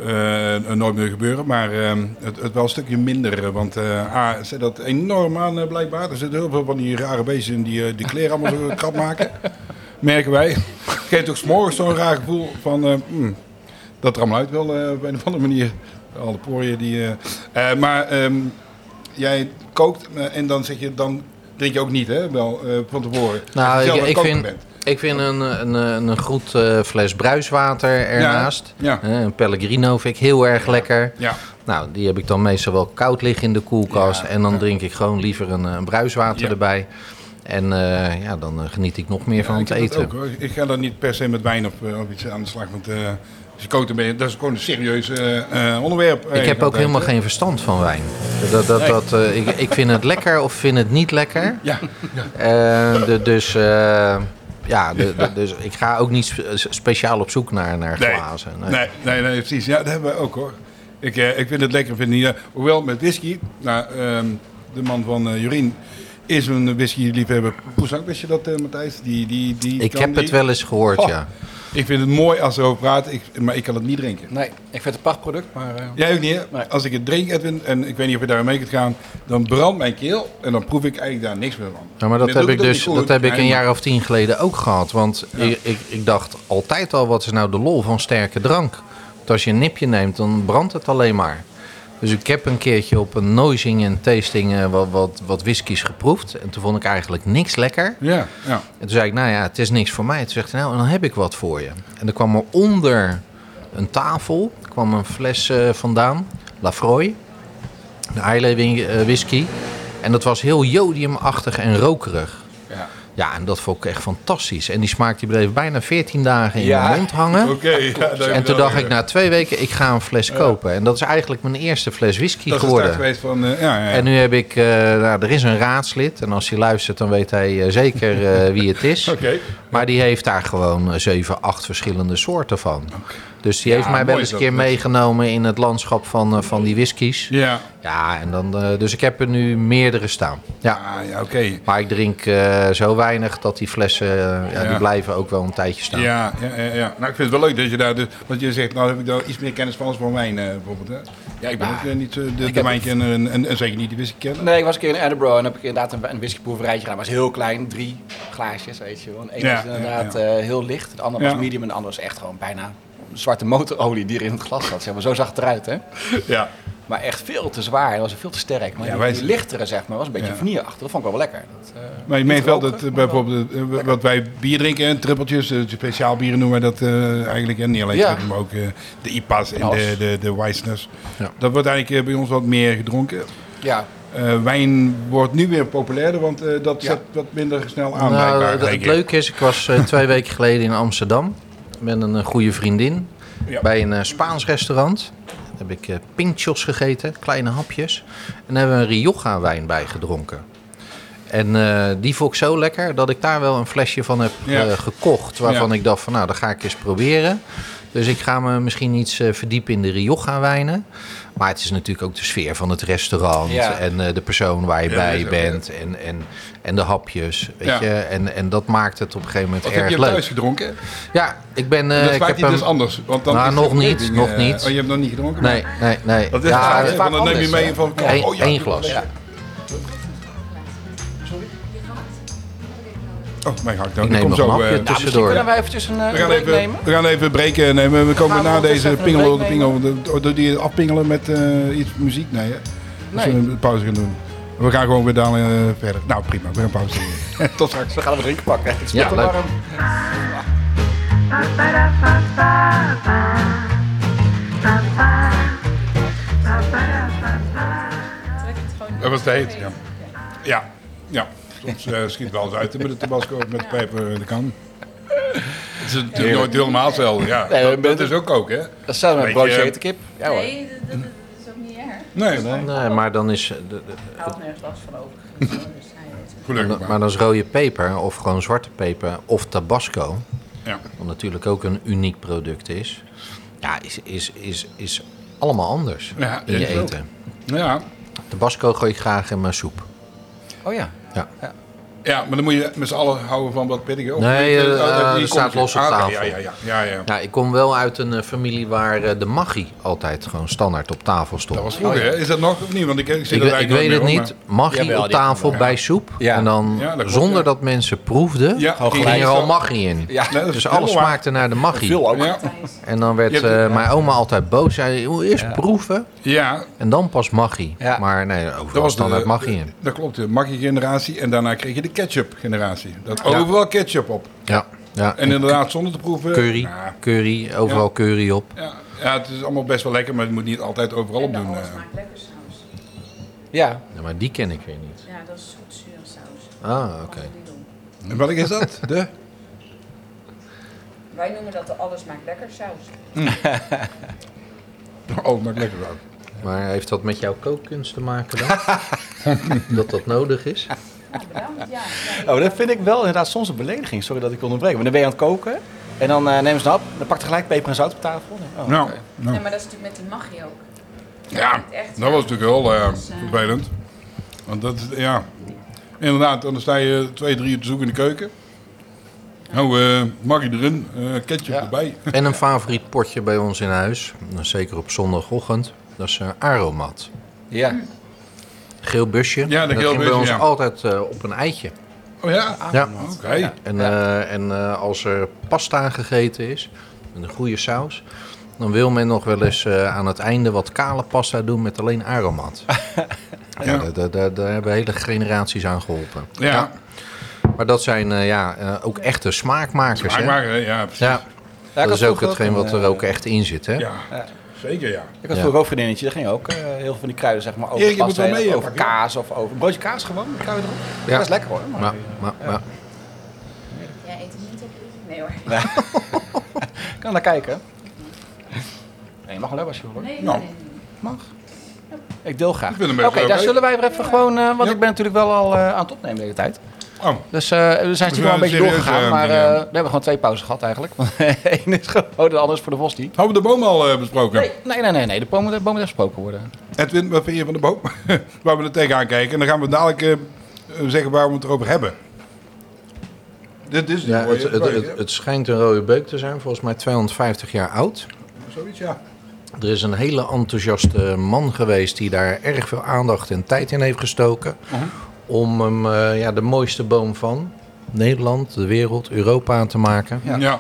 eh, nooit meer gebeuren, maar eh, het, het wel een stukje minder. eh, Want eh A, zet dat enorm aan eh, blijkbaar. Er zitten heel veel van die rare beestjes in die eh, die kleren allemaal zo krap maken. <laughs> Merken wij. Geeft ook s'morgens zo'n raar gevoel van eh, hmm, dat er allemaal uit wil eh, op een of andere manier. Alle poriën die... eh, eh, maar ehm, jij kookt eh, en dan zeg je, dan drink je ook niet, hè? Wel eh, van tevoren. Nou, ik- vind- bent. Ik vind een, een, een, goed eh, fles bruiswater ernaast. Ja. Eh, een Pellegrino vind ik heel erg lekker. Ja, Nou, die heb ik dan meestal wel koud liggen in de koelkast. Ja, en dan ja. drink ik gewoon liever een, een bruiswater Ja. erbij. En eh, ja, dan geniet ik nog meer van het eten. ook. Ik ga dan niet per se met wijn eh, of iets aan de slag. Want eh, als je kookt, ben je, dat is gewoon een serieus onderwerp. Ik heb ook helemaal geen verstand van wijn. Dat, dat, dat, ik, ik vind het lekker of vind het niet lekker. Ja, Eh, de- dus ja, de- <laughs> de- dus ik ga ook niet spe- speciaal op zoek naar, naar Nee. glazen. Nee. nee, nee, nee, precies. Ja, dat hebben we ook hoor. Ik, eh, ik vind het lekker. Vind niet, eh, hoewel met whisky, nou, ehm, de man van Jorien is een whisky-liefhebber. Poesak, wist je dat, eh, Matthijs? Die, die, die Ik heb het wel eens gehoord, Goh. ja. Ik vind het mooi als ze erover praten, ik, maar ik kan het niet drinken. Nee, ik vind het een prachtproduct, maar... eh, Jij ook niet, hè? Nee. Als ik het drink, Edwin, en ik weet niet of je daar mee kunt gaan, dan brandt mijn keel en dan proef ik eigenlijk daar niks meer van. Ja, maar dat En heb ik dus dat heb ik een maar- jaar of tien geleden ook gehad. Want ik, ik, ik dacht altijd al, wat is nou de lol van sterke drank? Want als je een nipje neemt, dan brandt het alleen maar. Dus ik heb een keertje op een noising en tasting eh, wat, wat, wat whiskies geproefd. En toen vond ik eigenlijk niks lekker. Ja, ja. En toen zei ik, nou ja, het is niks voor mij. Toen zegt hij, nou, dan heb ik wat voor je. En er kwam er onder een tafel kwam een fles eh, vandaan, Lafroy, de Islay eh, whisky. En dat was heel jodiumachtig en rokerig. Ja. En dat vond ik echt fantastisch. En die smaak die bleef bijna 14 dagen in Ja. mijn mond hangen. Oké. ja, En toen dacht ik na twee weken, ik ga een fles kopen. En dat is eigenlijk mijn eerste fles whisky Dat geworden. van... eh, ja. En nu heb ik, eh, nou, er is een raadslid. En als hij luistert, dan weet hij eh, zeker eh, wie het is. <laughs> Oké. Maar die heeft daar gewoon zeven, acht verschillende soorten van. Dus die Ja, heeft mij wel eens een is keer dat. meegenomen in het landschap van, eh, van die whiskies. Ja. Ja, en dan, eh, dus ik heb er nu meerdere staan. Ja. Ah, ja, oké. Maar ik drink eh, zo weinig dat die flessen, ja, Ja. die blijven ook wel een tijdje staan. Ja, ja, ja, ja. Nou, ik vind het wel leuk dat je daar... Dus, want je zegt, nou heb ik daar iets meer kennis van als van wijn eh, bijvoorbeeld. Hè? Ja, ik ben ook niet de, de wijnkenner en, en, en zeker niet de whisky kenner. Nee, ik was een keer in Edinburgh en heb ik inderdaad een, een whiskyproeverijtje gedaan. Maar het was heel klein, drie glaasjes, weet je wel. En één ja, inderdaad ja. eh, heel licht, de andere Ja. was medium en de andere was echt gewoon bijna zwarte motorolie die er in het glas zat. Zeg maar. Zo zag het eruit, hè. Ja. Maar echt veel te zwaar, en was veel te sterk. Maar Ja, die, lichtere, zeg maar, was een beetje Ja. vanilleachtig. Dat vond ik wel wel lekker. Dat, eh, Maar je meent wel dat eh, bijvoorbeeld eh, wat wij bier drinken, trippeltjes, speciaal bieren noemen wij dat eh, eigenlijk. En niet alleen Ja. maar ook de IPA's en de, de, de Weissners. Ja. Dat wordt eigenlijk bij ons wat meer gedronken. Ja, Eh, wijn wordt nu weer populairder, want eh, dat Ja. zet wat minder snel aan. Nou, het, leuke is, ik was eh, twee weken geleden in Amsterdam met een eh, goede vriendin Ja. bij een eh, Spaans restaurant. Daar heb ik eh pinchos gegeten, kleine hapjes. En daar hebben we een Rioja wijn bij gedronken. En die vond ik zo lekker dat ik daar wel een flesje van heb Ja. gekocht. Waarvan Ja. ik dacht van nou, dat ga ik eens proberen. Dus ik ga me misschien iets verdiepen in de Rioja wijnen. Maar het is natuurlijk ook de sfeer van het restaurant. Ja. En eh, de persoon waar je Ja, bij ook, bent. En, en, en de hapjes. Weet Ja. je? En, en dat maakt het op een gegeven moment Wat heb erg je leuk. thuis gedronken? Ja, ik ben... eh, dat ik smaakt heb dus anders. Want dan Nou, is nog niet, nog eh, niet. Oh, je hebt nog niet gedronken? Nee, nee, nee. Dat is Ja, dan neem je mee van... Eén- oh, glas. Oh, mijn. Ik Dan neem kom nog zo. een hapje eh, Nou, misschien tussendoor. kunnen wij eventjes een, eh, we, gaan break even, nemen. we gaan even breken nemen. We komen Gaan we na deze een pingel, break pingel de- door die afpingelen met eh, iets muziek. Nee, hè? Als Nee. we een pauze gaan doen. We gaan gewoon weer dan eh, verder. Nou, prima. We gaan pauze doen. <laughs> Tot straks. Dan gaan we drinken pakken. Het is Ja, leuk. warm. Dat was te heet, ja. Ja, ja. Soms eh, schiet wel eens uit met de tabasco met de pijper in de kan. Het is natuurlijk nooit helemaal hetzelfde. Ja, Nee, dat, is ook ook, hè? Dat is zelfs met broodje je, hete kip. Ja hoor. Nee, dat, is ook niet erg. Nee, Nee, maar dan is, de- de- Ik had nergens last van overigens. dus gelukkig maar maar. dan is rode peper of gewoon zwarte peper of tabasco, Ja. wat natuurlijk ook een uniek product is, ja, is, is, is, is allemaal anders Ja, in je ook. eten. Ja. Tabasco gooi ik graag in mijn soep. Oh ja. Ja. Maar dan moet je met z'n allen houden van wat pittiger. of Nee, die er staat los op Ah, tafel. Ja, ja, ja. ja, ja. Ja, ik kom wel uit een eh, familie waar de maggi altijd gewoon standaard op tafel stond. Dat was vroeger, hè? Is dat nog of niet? Want ik, ik, zie Ik, weet het niet. Maggi op tafel bij soep. Ja. En dan Ja, dat klopt, zonder ja. dat mensen proefden, Ja, ging gelijk er al maggi in. Ja, Dus alles waar. smaakte naar de maggi. veel ook. Ja, En dan werd eh, ja. mijn oma altijd boos. Zei, "Joh, eerst Ja. proeven ja, en dan pas maggi. Ja. Maar nee, dat overal was standaard de, maggi in. Dat klopt, de Maggi-generatie. En daarna kreeg je de ketchup-generatie. Dat Ja. overal ketchup op. Ja, ja. En inderdaad, zonder te proeven... curry, Ja, curry, overal Ja. curry op. ja, ja, het is allemaal best wel lekker, maar je moet niet altijd overal op doen. alles eh. maakt lekker saus. Ja. Ja, maar die ken ik weer niet. Ja, dat is zoetzure saus. Ah, oké. En welk is dat? De? <laughs> Wij noemen dat de alles maakt lekker saus. <laughs> Oh, maakt lekker uit. Maar heeft dat met jouw kookkunst te maken dan? <laughs> dat dat nodig is? Ja, bedankt. Ja, ja, Oh, dat vind ik wel inderdaad soms een belediging. Sorry dat ik onderbreek. Maar dan ben je aan het koken. En dan eh neem ze een hap. Dan pak je gelijk peper en zout op tafel. Oh, Nou, nou. Nee, maar dat is natuurlijk met die magie ook. Ja, Echt, dat was natuurlijk wel eh, Dus, eh, vervelend. Want dat is, ja... Inderdaad, dan sta je twee, drie uur te zoeken in de keuken. Nou, eh Maggi erin, eh ketchup Ja. erbij. <laughs> En een favoriet potje bij ons in huis, nou, zeker op zondagochtend, dat is eh, Aromat. Ja. Geel busje. Ja, de dat geel ging bij ons ja. altijd eh, op een eitje. Oh ja? Ja. Oké. En, eh, en eh, als er pasta gegeten is, met een goede saus, dan wil men nog wel eens eh, aan het einde wat kale pasta doen met alleen aromat. <laughs> ja, daar, daar, daar, daar hebben hele generaties aan geholpen. Ja, Maar dat zijn eh, ja, eh, ook echte smaakmakers. hè? maar, ja, precies. Ja, dat is ook hetgeen wat er ook echt in zit. Hè? Ja. Zeker ja. Ik had Ja. vroeger ook een vriendinnetje, daar ging ook eh, heel veel van die kruiden zeg maar over Erik, je moet pasta, wel mee, over kaas of over een broodje kaas gewoon, met kruiden erop. Ja. Dat is lekker hoor. Maar, Maar, maar, maar, Jij eet het niet op Nee hoor. <laughs> kan naar kijken. Nee, je mag wel hebben als je wil hoor. Nee, nee, Nou. nee. Mag. Ik deel graag. Oké, daar zullen wij weer even gewoon, eh, want Ja. ik ben natuurlijk wel al eh, aan het opnemen de hele tijd. Oh, Dus eh, we zijn natuurlijk wel een beetje doorgegaan, eh, maar eh, we hebben gewoon twee pauzes gehad eigenlijk. Eén <laughs> is gewoon, de ander is voor de Vos niet. hebben we de boom al eh, besproken? Nee, nee, nee, nee, nee. de boom moet de boom moet gesproken worden. Edwin, wat vind je van de boom? <laughs> waar we er tegenaan kijken. En dan gaan we dadelijk eh, zeggen waar we het erover hebben. Dit is ja, het, het, het schijnt een rode beuk te zijn, volgens mij 250 jaar oud. Zoiets, ja. Er is een hele enthousiaste man geweest die daar erg veel aandacht en tijd in heeft gestoken. Om hem eh, ja, de mooiste boom van Nederland, de wereld, Europa te maken. Ja.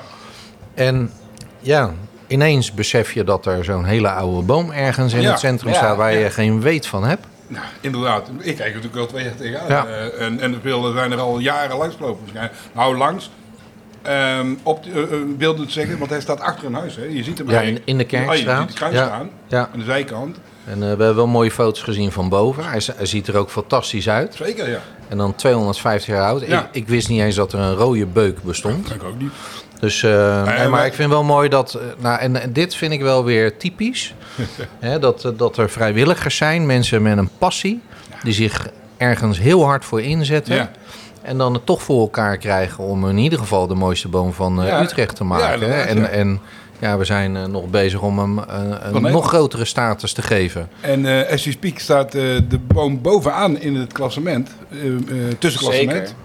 En ja, ineens besef je dat er zo'n hele oude boom ergens in Ja, het centrum ja, staat waar ja. je geen weet van hebt. Nou, inderdaad. Ik kijk er natuurlijk wel twee jaar tegenaan. Ja. Eh, en, en de beelden zijn er al jaren langs gelopen. waarschijnlijk. Nou, langs. Ehm, op eh, wilde het zeggen, want hij staat achter een huis. Hè. Je ziet hem Ja, in, in de Oh, ziet de kruis ja. staan. Ja. Aan de zijkant. En eh, we hebben wel mooie foto's gezien van boven. Hij, ziet er ook fantastisch uit. Zeker, ja. En dan 250 jaar oud. Ja. Ik, ik wist niet eens dat er een rode beuk bestond. Dat kan ik ook niet. Dus, eh, nee, maar ik vind wel mooi dat. eh, nou, en, en dit vind ik wel weer typisch. <laughs> hè, dat, dat er vrijwilligers zijn, mensen met een passie. die zich ergens heel hard voor inzetten. Ja. En dan het toch voor elkaar krijgen om in ieder geval de mooiste boom van Ja. Utrecht te Ja, maken. en, ja. en ja, we zijn eh, nog bezig om hem eh, een nog grotere status te geven. En eh as you speak staat eh, de boom bovenaan in het klassement. eh eh tussenklassement.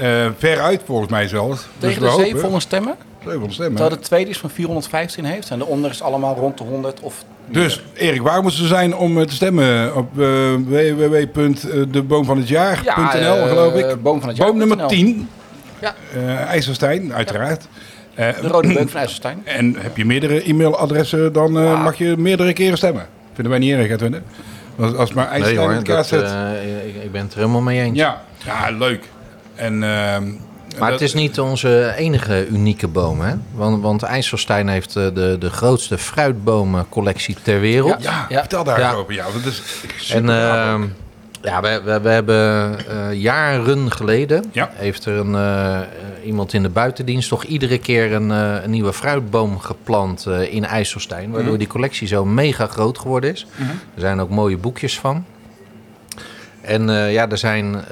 Eh veruit volgens mij zelfs. Dus Tegen we de hopen- 700 stemmen. 700 stemmen. Terwijl de tweede is van 415 heeft. En de onder is allemaal rond de 100 of... Dus Erik, waar moeten ze zijn om te stemmen? Op uh, www.deboomvanhetjaar.nl eh, geloof ik. Boom van het jaar. Boom nummer 10. Ja. Eh IJsselstein, uiteraard. De rode beuk van <clears throat> IJsselstein. En heb je meerdere e-mailadressen, dan eh, Ah. mag je meerdere keren stemmen. Vinden wij niet erg, Edwin. hè? Als, als maar Nee IJsselstein hoor, in elkaar dat, zet. eh, ik, ik ben het er helemaal mee eens. ja. ja, leuk. En, ehm, Maar dat- het is niet onze enige unieke boom, hè? Want, want IJsselstein heeft eh, de, de grootste fruitbomencollectie ter wereld. Ja, Ja. vertel daar Ja. over. Ja, dat is super En ehm, ja, we, we, we hebben eh, jaren geleden... Ja. heeft er een, eh, iemand in de buitendienst toch iedere keer een, eh, een nieuwe fruitboom geplant in IJsselstein. Waardoor Mhm. die collectie zo mega groot geworden is. Er zijn ook mooie boekjes van. En ja, er zijn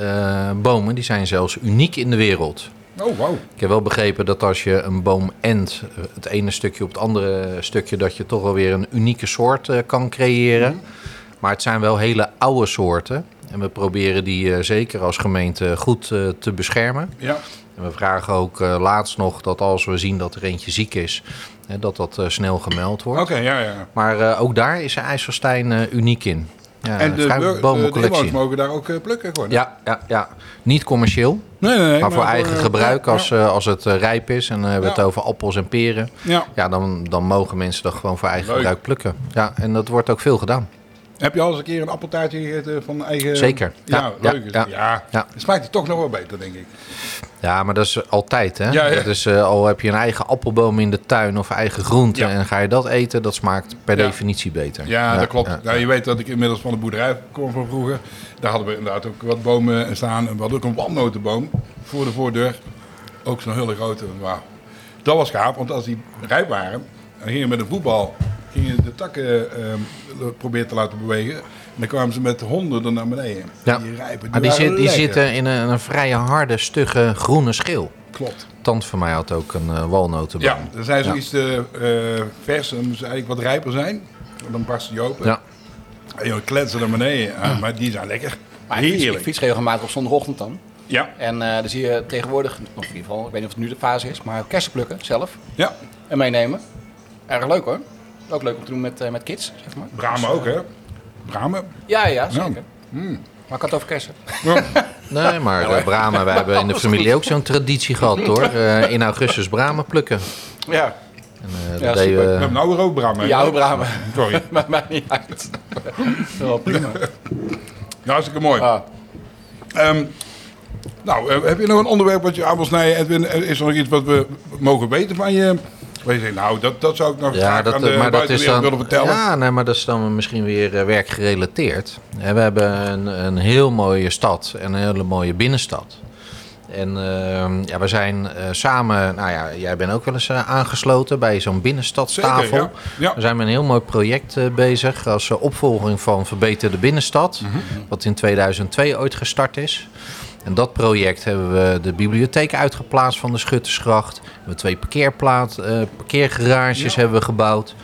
bomen die zijn zelfs uniek in de wereld. Oh, wauw. Ik heb wel begrepen dat als je een boom ent, het ene stukje op het andere stukje, dat je toch wel weer een unieke soort kan creëren. Maar het zijn wel hele oude soorten. En we proberen die eh, zeker als gemeente goed eh, te beschermen. Ja. En we vragen ook eh, laatst nog dat als we zien dat er eentje ziek is, hè, dat dat snel gemeld wordt. Oké, ja, ja. Maar ook daar is IJsselstein uniek in. Ja, En de, bur- de, mogen daar ook plukken gewoon. Ja, ja, ja, niet commercieel, Nee, nee, nee. maar voor eigen gebruik als, als het rijp is. En dan hebben we Ja. het over appels en peren. ja. Ja, dan, dan mogen mensen dat gewoon voor eigen Leuk. gebruik plukken. Ja, en dat wordt ook veel gedaan. Heb je al eens een keer een appeltaartje gegeten van eigen... Zeker. Ja, leuk. ja. het. ja. Ja. Het smaakt er toch nog wel beter, denk ik. Ja, maar dat is altijd, hè? Ja. Dat is, eh, al heb je een eigen appelboom in de tuin of eigen groente... En ga je dat eten, dat smaakt per definitie beter. Ja, dat klopt. ja. Nou, je weet dat ik inmiddels van de boerderij kom van vroeger. Daar hadden we inderdaad ook wat bomen staan. En we hadden ook een walnotenboom voor de voordeur. Ook zo'n hele grote. Wauw. Dat was gaaf, want als die rijp waren... dan gingen we met een voetbal gingen de takken ehm, proberen te laten bewegen. En dan kwamen ze met honderden naar beneden. Ja. Die rijpen, Maar die, waren zit, die zitten in een, een vrij harde, stugge groene schil. Klopt. Tante van mij had ook een eh, walnotenboom. Ja, er zijn Ja. zoiets te eh, vers, dan moeten ze eigenlijk wat rijper zijn. Dan barsten die open. Ja. En je kletsen naar beneden, Ah, maar die zijn lekker. Maar ik fiets, ik Heerlijk. fiets regelmatig op zondagochtend dan. Ja, En eh dan zie je tegenwoordig, of in ieder geval, ik weet niet of het nu de fase is, maar kersen plukken zelf ja. en meenemen. Erg leuk hoor. Ook leuk om te doen met, eh, met kids, zeg maar. Bramen ook, hè? Bramen. Ja, ja, zeker. Ja. Mm. Maar ik had het over kersen. Ja. <laughs> Nee, maar uh, bramen, wij hebben in de familie ook zo'n traditie gehad <laughs> hoor. Uh, in augustus bramen plukken. Ja. En, eh, Ja, dat deden super. We we- hebben nou weer ook Bram. hè? Ja, oude Bramen. Sorry. <laughs> Maakt mij niet uit. Wel prima. Ja, hartstikke mooi. Ah, Ehm, nou, eh, heb je nog een onderwerp wat je aan wil snijden? Edwin, Eh, is er nog iets wat we mogen weten van je? Zegt, nou, dat, dat zou ik nog Ja, dat, aan de maar dat is dan, willen vertellen. ja, nee, maar dat is dan misschien weer eh, werkgerelateerd. We hebben een, een heel mooie stad en een hele mooie binnenstad. En ehm, ja, we zijn eh, samen, nou ja, jij bent ook wel eens eh, aangesloten bij zo'n binnenstadstafel. Zeker, ja. Ja. We zijn met een heel mooi project bezig als opvolging van Verbeter de Binnenstad. Mhm. Wat in 2002 ooit gestart is. En dat project hebben we de bibliotheek uitgeplaatst van de Schuttersgracht. We hebben twee parkeerplaat, eh, parkeergarages Ja. hebben we gebouwd.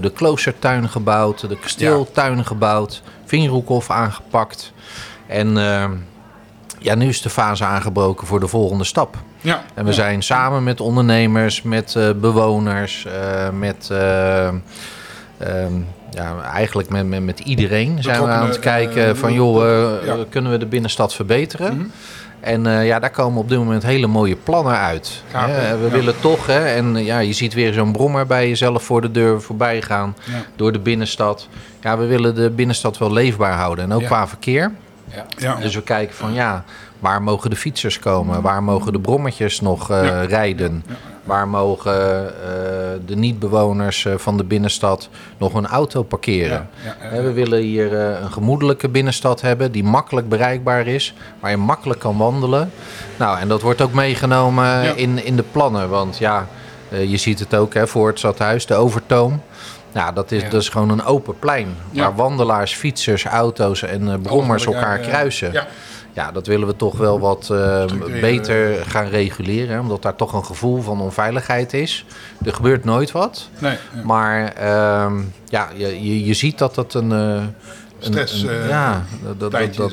De kloostertuin gebouwd, de kasteeltuin gebouwd. Vingerhoekhof aangepakt. En ehm, ja, nu is de fase aangebroken voor de volgende stap. Ja. En we zijn samen met ondernemers, met eh, bewoners, eh, met... eh, ehm, ja, eigenlijk met, met, met iedereen zijn we aan het kijken eh, van... joh, eh, ja. Mhm. kunnen we de binnenstad verbeteren? En eh, ja, daar komen op dit moment hele mooie plannen uit. Hè, hè? we Ja. willen toch, hè, en ja, je ziet weer zo'n brommer bij jezelf voor de deur voorbij gaan Ja. door de binnenstad. Ja, we willen de binnenstad wel leefbaar houden en ook Ja. qua verkeer. Ja. Dus we kijken van ja, waar mogen de fietsers komen? Waar mogen de brommetjes nog eh, Ja. rijden? Waar mogen eh, de niet-bewoners eh, van de binnenstad nog een auto parkeren? Ja, ja, ja. Hè, We willen hier eh, een gemoedelijke binnenstad hebben die makkelijk bereikbaar is, waar je makkelijk kan wandelen. Nou, en dat wordt ook meegenomen in, in de plannen, want ja, je ziet het ook hè, voor het stadhuis, de overtoom. Nou, dat is, Ja. dat is gewoon een open plein. Waar wandelaars, fietsers, auto's en brommers elkaar kruisen. Ja. Ja, dat willen we toch wel wat eh, Structureren. beter gaan reguleren. hè, Omdat daar toch een gevoel van onveiligheid is. Er gebeurt nooit wat. Nee. ja. Maar ehm, ja, je, je, je ziet dat dat een... een- Stress, een- eh, ja, dat, dat, dat,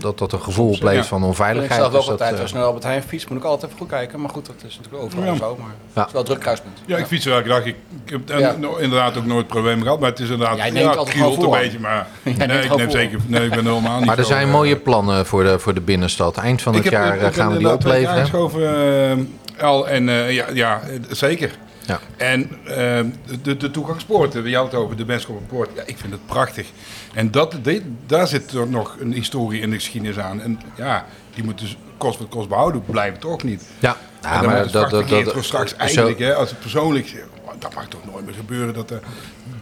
dat dat een gevoel ja. van ik onveiligheid. zelf ook dus altijd, eh, als ik naar Albert Heijn fiets, moet ik altijd even goed kijken. Maar goed, dat is natuurlijk overal Ja. zo. Maar Ja. het is wel druk kruispunt. Ja, ik fiets elke dag. Ik, ik heb en- nou, inderdaad ook nooit problemen gehad. Maar het is inderdaad... Jij neemt ja, altijd het een beetje, maar... <laughs> nee, ik neem zeker... Nee, ik ben helemaal niet maar er zijn mooie plannen voor de, voor de binnenstad. Eind van het ik jaar ik eh, gaan we die opleveren. al. En eh, ja, ja, zeker. Ja. En eh, de, de toegangspoorten, we hadden het over de Benschoppenpoort. Ja, ik vind het prachtig. En dat, dit- daar zit er nog een historie in de geschiedenis aan. En ja, die moeten dus kost wat kost behouden blijven, toch niet? Ja, en maar moet dat, dat, dat, toch straks zo- eigenlijk, hè, als het persoonlijk... oh, Dat mag toch nooit meer gebeuren, dat,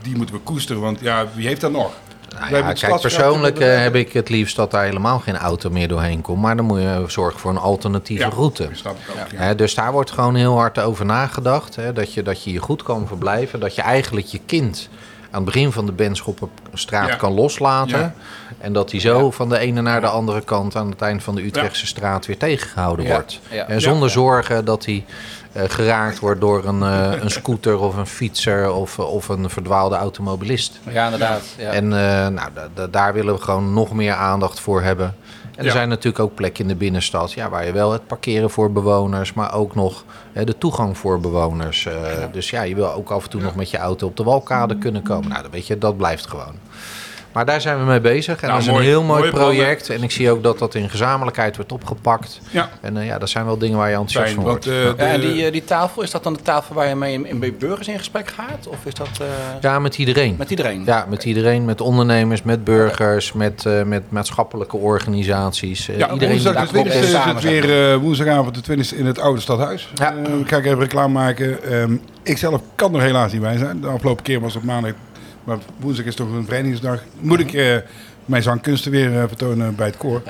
die moeten we koesteren. Want ja, wie heeft dat nog? Nou ja, kijk, persoonlijk eh, heb ik het liefst dat daar helemaal geen auto meer doorheen komt. Maar dan moet je zorgen voor een alternatieve Ja, route. dat snap ik ook, ja. Hè, dus daar wordt gewoon heel hard over nagedacht. Hè, dat, je, dat je hier goed kan verblijven. Dat je eigenlijk je kind aan het begin van de Benschoppenstraat Ja. kan loslaten. Ja. En dat die zo van de ene naar de andere kant aan het eind van de Utrechtse straat weer tegengehouden wordt. En zonder zorgen dat hij geraakt wordt door een, eh, een scooter of een fietser of, of een verdwaalde automobilist. Ja, inderdaad. Ja. En eh, nou, da- da- daar willen we gewoon nog meer aandacht voor hebben. En er Ja. zijn natuurlijk ook plekken in de binnenstad ja, waar je wel het parkeren voor bewoners, maar ook nog hè, de toegang voor bewoners. eh, Dus ja, je wil ook af en toe nog met je auto op de walkade kunnen komen. Nou, dan weet je, dat blijft gewoon. Maar daar zijn we mee bezig. En Nou, dat is mooi. een heel mooi project. En ik zie ook dat dat in gezamenlijkheid wordt opgepakt. Ja, En eh, ja, dat zijn wel dingen waar je enthousiast fijn. van Want, wordt. eh, de- Ja, en die, eh, die tafel, is dat dan de tafel waar je mee in, in bij burgers in gesprek gaat? Of is dat eh, ja, met iedereen. met iedereen? Ja, met iedereen, met ondernemers, met burgers, met, eh, met maatschappelijke organisaties. Eh, Ja, iedereen woensdag daar de 20 klopt, is eh, het weer eh, woensdagavond de 20 in het oude stadhuis. Ja. Eh, ga ik even reclame maken. Ehm, ik zelf kan er helaas niet bij zijn. De afgelopen keer was het op maandag, maar woensdag is toch een verenigingsdag. Moet ik eh, mijn zangkunsten weer eh, vertonen bij het koor.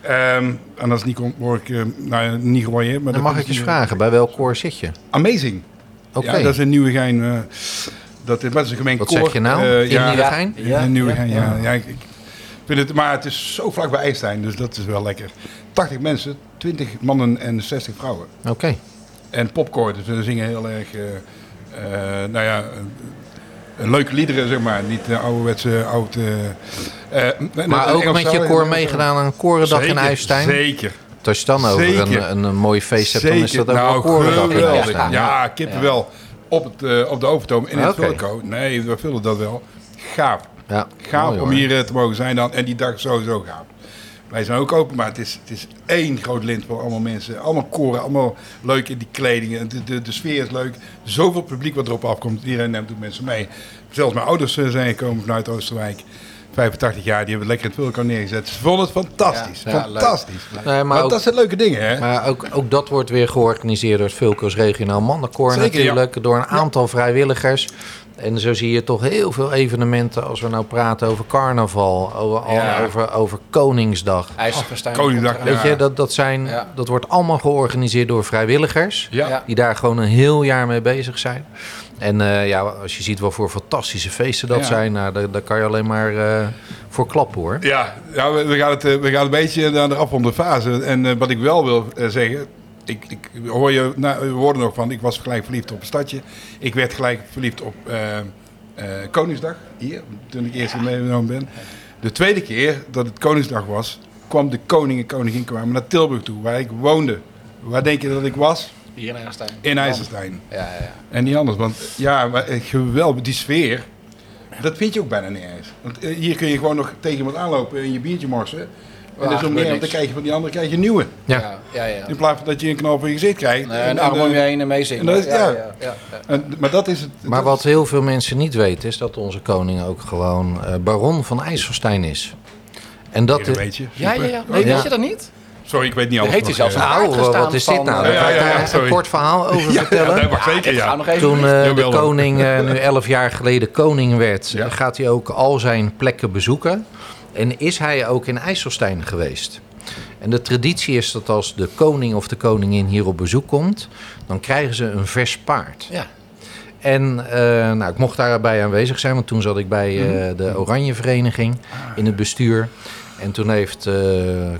Ehm, en als het niet komt, word ik eh, nou, niet gewaardeerd. Maar Dan dat mag is ik eens niet- vragen, bij welk koor zit je? Amazing. Oké, Ja, dat is een nieuwe gein. dat, is- dat is een gemeen wat koor. zeg je nou? Eh, in ja, Nieuwegein? Ja, in Nieuwegein, ja. ja. ja. ik, ik vind het, maar het is zo vlak bij IJstein, dus dat is wel lekker. 80 mensen, 20 mannen en 60 vrouwen. Oké. En popcorn, dus we zingen heel erg, eh, eh, nou ja, leuke liederen, zeg maar. Niet uh, ouderwetse, oud... eh, eh, Maar ook met je koor meegedaan aan een korendag in IJstein? Zeker. Als je dan over een, een, een mooi feest hebt, dan is dat ook nou, wel korendag in geweldig. IJstein. Ja, kippenwel. Op, het, eh, op de overtoom in het. Vulco. Nee, we vullen dat wel. Gaaf. Ja, Gaaf mooi, om hoor. hier eh, te mogen zijn dan. En die dag sowieso gaaf. Wij zijn ook open, maar het is, het is één groot lint voor allemaal mensen. Allemaal koren, allemaal leuk in die kledingen. De, de, de sfeer is leuk. Zoveel publiek wat erop afkomt. Iedereen neemt ook mensen mee. Zelfs mijn ouders eh, zijn gekomen vanuit Oosterwijk. 85 jaar, die hebben het lekker in het vulkan neergezet. Ze vonden het fantastisch. Ja, ja, fantastisch. Nee, Maar, maar ook, dat zijn leuke dingen, hè? maar ook, ook dat wordt weer georganiseerd door het Vulko's Regionaal Mannenkoor Zeker, natuurlijk. Door een aantal vrijwilligers. En zo zie je toch heel veel evenementen als we nou praten over carnaval, over, Ja. over, over Koningsdag. IJzerfestijn. Koningsdag. Weet je, dat, dat, zijn, Ja. dat wordt allemaal georganiseerd door vrijwilligers. Die daar gewoon een heel jaar mee bezig zijn. En eh, ja, als je ziet wat voor fantastische feesten dat Ja. zijn, nou, daar, daar kan je alleen maar eh, voor klappen hoor. Ja, ja we, we gaan het, eh, we gaan een beetje naar de afronde fase. En eh, wat ik wel wil zeggen, ik, ik hoor je nou, we hoorden nog van, ik was gelijk verliefd op een stadje. Ik werd gelijk verliefd op eh, eh, Koningsdag, hier, toen ik eerst meegenomen ben. De tweede keer dat het Koningsdag was, kwam de koning en koningin kwamen naar Tilburg toe, waar ik woonde. Waar denk je dat ik was? Hier in IJsselstein. In IJsselstein. Ja, ja, ja. En niet anders, want ja, maar eh, geweldig, die sfeer, dat vind je ook bijna niet eens. Want hier kun je gewoon nog tegen iemand aanlopen en je biertje morsen. En Ja, dus om gebeurt meer, dan krijg je van die andere krijg je nieuwe. Ja. Ja, ja, ja. In plaats van dat je een knal voor je gezicht krijgt. Nee, En- arm om je heen en meezingen. en dat is- ja. ja, ja. en- maar dat is het. Maar dat wat is- heel veel mensen niet weten is dat onze koning ook gewoon eh, baron van IJsselstein is. En dat Een beetje. Ja, ja, super. ja. Nee, Ja. weet je dat niet? Sorry, ik weet niet alles. Heeft hij nog, zelfs eh. een Nou, wat is dit nou? eh, Daar ga ik ja, ja, daar sorry. een kort verhaal over <laughs> Ja, vertellen. dat mag zeker, ja. nog even... Toen de dan. koning nu <laughs> elf jaar geleden koning werd, Ja. gaat hij ook al zijn plekken bezoeken. En is hij ook in IJsselstein geweest. En de traditie is dat als de koning of de koningin hier op bezoek komt, dan krijgen ze een vers paard. Ja. En eh, nou, ik mocht daarbij aanwezig zijn, want toen zat ik bij eh, de Oranje Vereniging in het bestuur. En toen heeft eh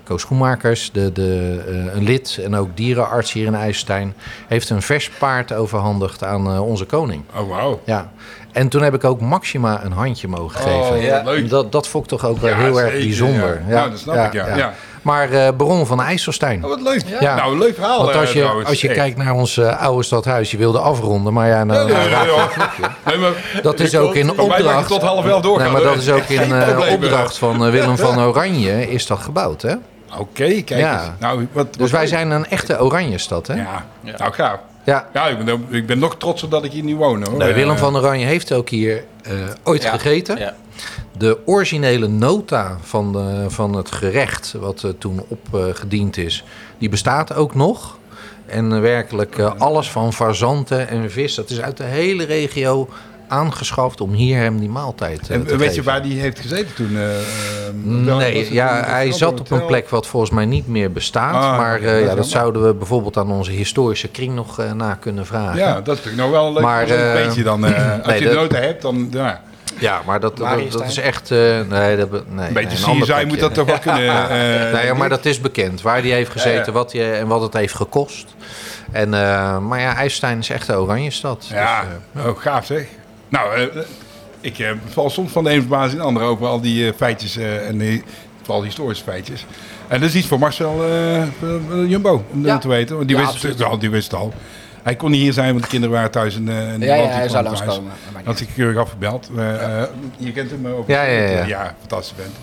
Koos Schoenmakers, de, de, een lid en ook dierenarts hier in IJsselstein, heeft een vers paard overhandigd aan onze koning. Oh, wauw. Ja. En toen heb ik ook Maxima een handje mogen geven. Oh, Ja. leuk. Dat, dat vond ik toch ook wel Ja, heel erg bijzonder. ja. Nou, dat snap ik, ja. Ja. Maar eh Baron van IJsselstein. Oh, wat leuk. Ja. Nou, leuk verhaal Want als eh, je, trouwens. als je kijkt naar ons eh, oude stadhuis, je wilde afronden, maar ja, nou, nou. Nee, maar- dat is ook in opdracht. tot half elf doorgaan. Nee, maar dat is ook in <laughs> eh, opdracht van Willem van Oranje is dat gebouwd, hè? Oké, kijk Ja. eens. Nou, wat, Dus wij zijn een echte Oranje-stad, hè? Ja, Ja. nou gaaf. Ja. Ja, ik ben, ik ben nog trotser dat ik hier nu woon hoor. Nee, Willem Eh, van Oranje heeft ook hier eh, ooit Ja. gegeten. Ja. De originele nota van, de, van het gerecht, wat eh, toen opgediend is, die bestaat ook nog. En eh, werkelijk eh, alles van fazanten en vis, dat is uit de hele regio aangeschaft om hier hem die maaltijd eh, En te weet je waar die heeft gezeten toen? eh, eh, Nee, ja, een hij zat op een plek wat volgens mij niet meer bestaat. Ah, maar eh, dat ja, dat zouden we bijvoorbeeld aan onze historische kring nog eh, na kunnen vragen. Ja, dat is natuurlijk nog wel een leuk Maar, beetje dan. eh, <clears throat> als nee, je dat- de noten hebt, dan ja, Ja, maar dat, dat, is echt... eh, nee, dat, nee, een beetje nee, CSI moet dat toch wel <laughs> kunnen. eh, Nee, ja, maar dat is bekend. Waar die heeft gezeten Ja, ja. Wat die, en wat het heeft gekost. En, eh, maar ja, IJsselstein is echt de oranje stad. Ja, Dus, eh, oh, gaaf zeg. Nou, eh, ik eh, val soms van de ene verbaasd in de andere over al die eh, feitjes eh, en die, vooral historische feitjes. En dat is iets voor Marcel Jumbo, om Ja. dat te weten. Want die, Ja, wist, het, wel, die wist het al. Hij kon niet hier zijn, want de kinderen waren thuis. En, en die Ja, hij zou langskomen. Had zich keurig afgebeld. Je kent hem ook. Ja, ja, ja. ja fantastisch bent.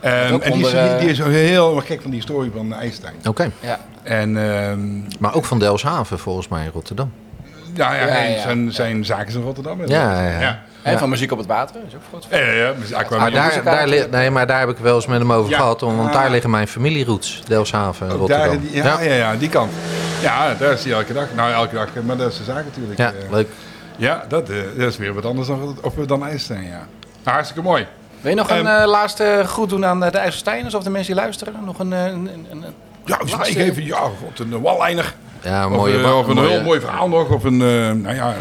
Ehm, en die is, die is heel gek van die historie van IJsselstein. Oké. Ja. En ehm, Maar ook van Delfshaven volgens mij in Rotterdam. Ja, ja, Ja, hij- ja. Zijn, zijn zaken is in Rotterdam. Ja, ja, ja. En Ja. van muziek op het water, is ook goed. Ja, ja, ja. Dus Maar daar, daar, li- nee, maar daar heb ik wel eens met hem over Ja. gehad. Want Ah. daar liggen mijn familieroots. Delfshaven en Ook Rotterdam. daar, die- ja, ja. Ja, die kant. Ja, daar is hij elke dag. Nou, elke dag, maar dat is de zaak natuurlijk. Ja, Eh, leuk. ja dat, eh, dat is weer wat anders dan, of we dan IJsselstein, ja. Nou, hartstikke mooi. Wil je nog een Ehm, eh, laatste groet doen aan eh, de IJsselsteiners of de mensen die luisteren? Nog een... eh, een, een, een- Ja, dus Laatste- ik even, ja, god, een wallijner. Ja, Of, mooie, eh, of een mooie- heel mooi verhaal nog. Of een, eh, nou ja,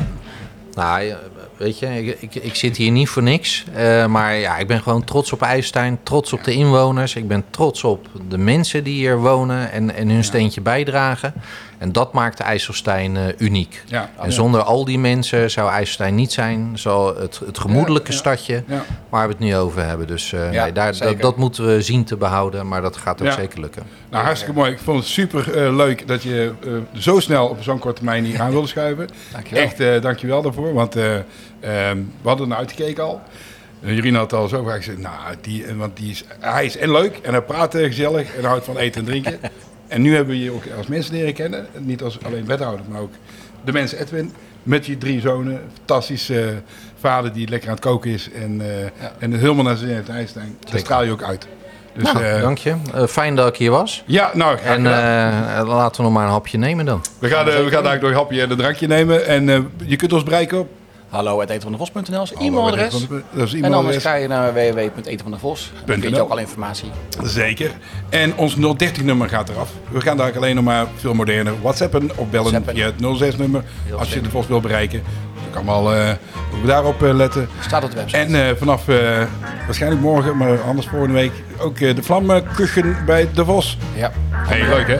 Nou, weet je, ik, ik, ik zit hier niet voor niks. Eh, maar ja, ik ben gewoon trots op IJsselstein, trots op de inwoners. Ik ben trots op de mensen die hier wonen en, en hun steentje bijdragen. En dat maakt IJsselstein eh, uniek. ja. En zonder al die mensen zou IJsselstein niet zijn. Zo het, het gemoedelijke Ja, stadje waar we het nu over hebben. Dus eh, Ja, nee, daar, dat, dat moeten we zien te behouden. Maar dat gaat ook zeker lukken. Nou, hartstikke mooi. Ik vond het super eh, leuk dat je zo snel op zo'n korte termijn hier aan wilde schuiven. Dankjewel. Echt, dankjewel daarvoor. Want eh, ehm, we hadden er uitgekeken al. Jurien had al zo vaak gezegd, nou, die, want die is, hij is en leuk en hij praat gezellig en houdt van eten en drinken. <laughs> en nu hebben we je ook als mensen leren kennen. Niet als alleen wethouder, maar ook de mensen Edwin. Met je drie zonen. Fantastische uh, vader die lekker aan het koken is. En, ja. en helemaal naar zijn het IJsstein. Daar straal je ook uit. Dus, nou, uh, dank je. Uh, fijn dat ik hier was. Ja, nou. En uh, laten we nog maar een hapje nemen dan. We gaan, we gaan eigenlijk nog een hapje en een drankje nemen. En je kunt ons bereiken op... Hallo, het etenvandevos.nl is e-mailadres. E en anders ga je naar www.etenvandevos. Dan vind je ook al informatie. Zeker. En ons 030 nummer gaat eraf. We gaan daar alleen nog maar veel moderner whatsappen of bellen Zappen. via het 06 nummer. Heel als je de Vos wil bereiken. Dan kan wel uh, daarop uh, letten. Staat op de website. En uh, vanaf waarschijnlijk morgen, maar anders volgende week, ook de vlamkuchen bij De Vos. Ja. Hey, leuk hè?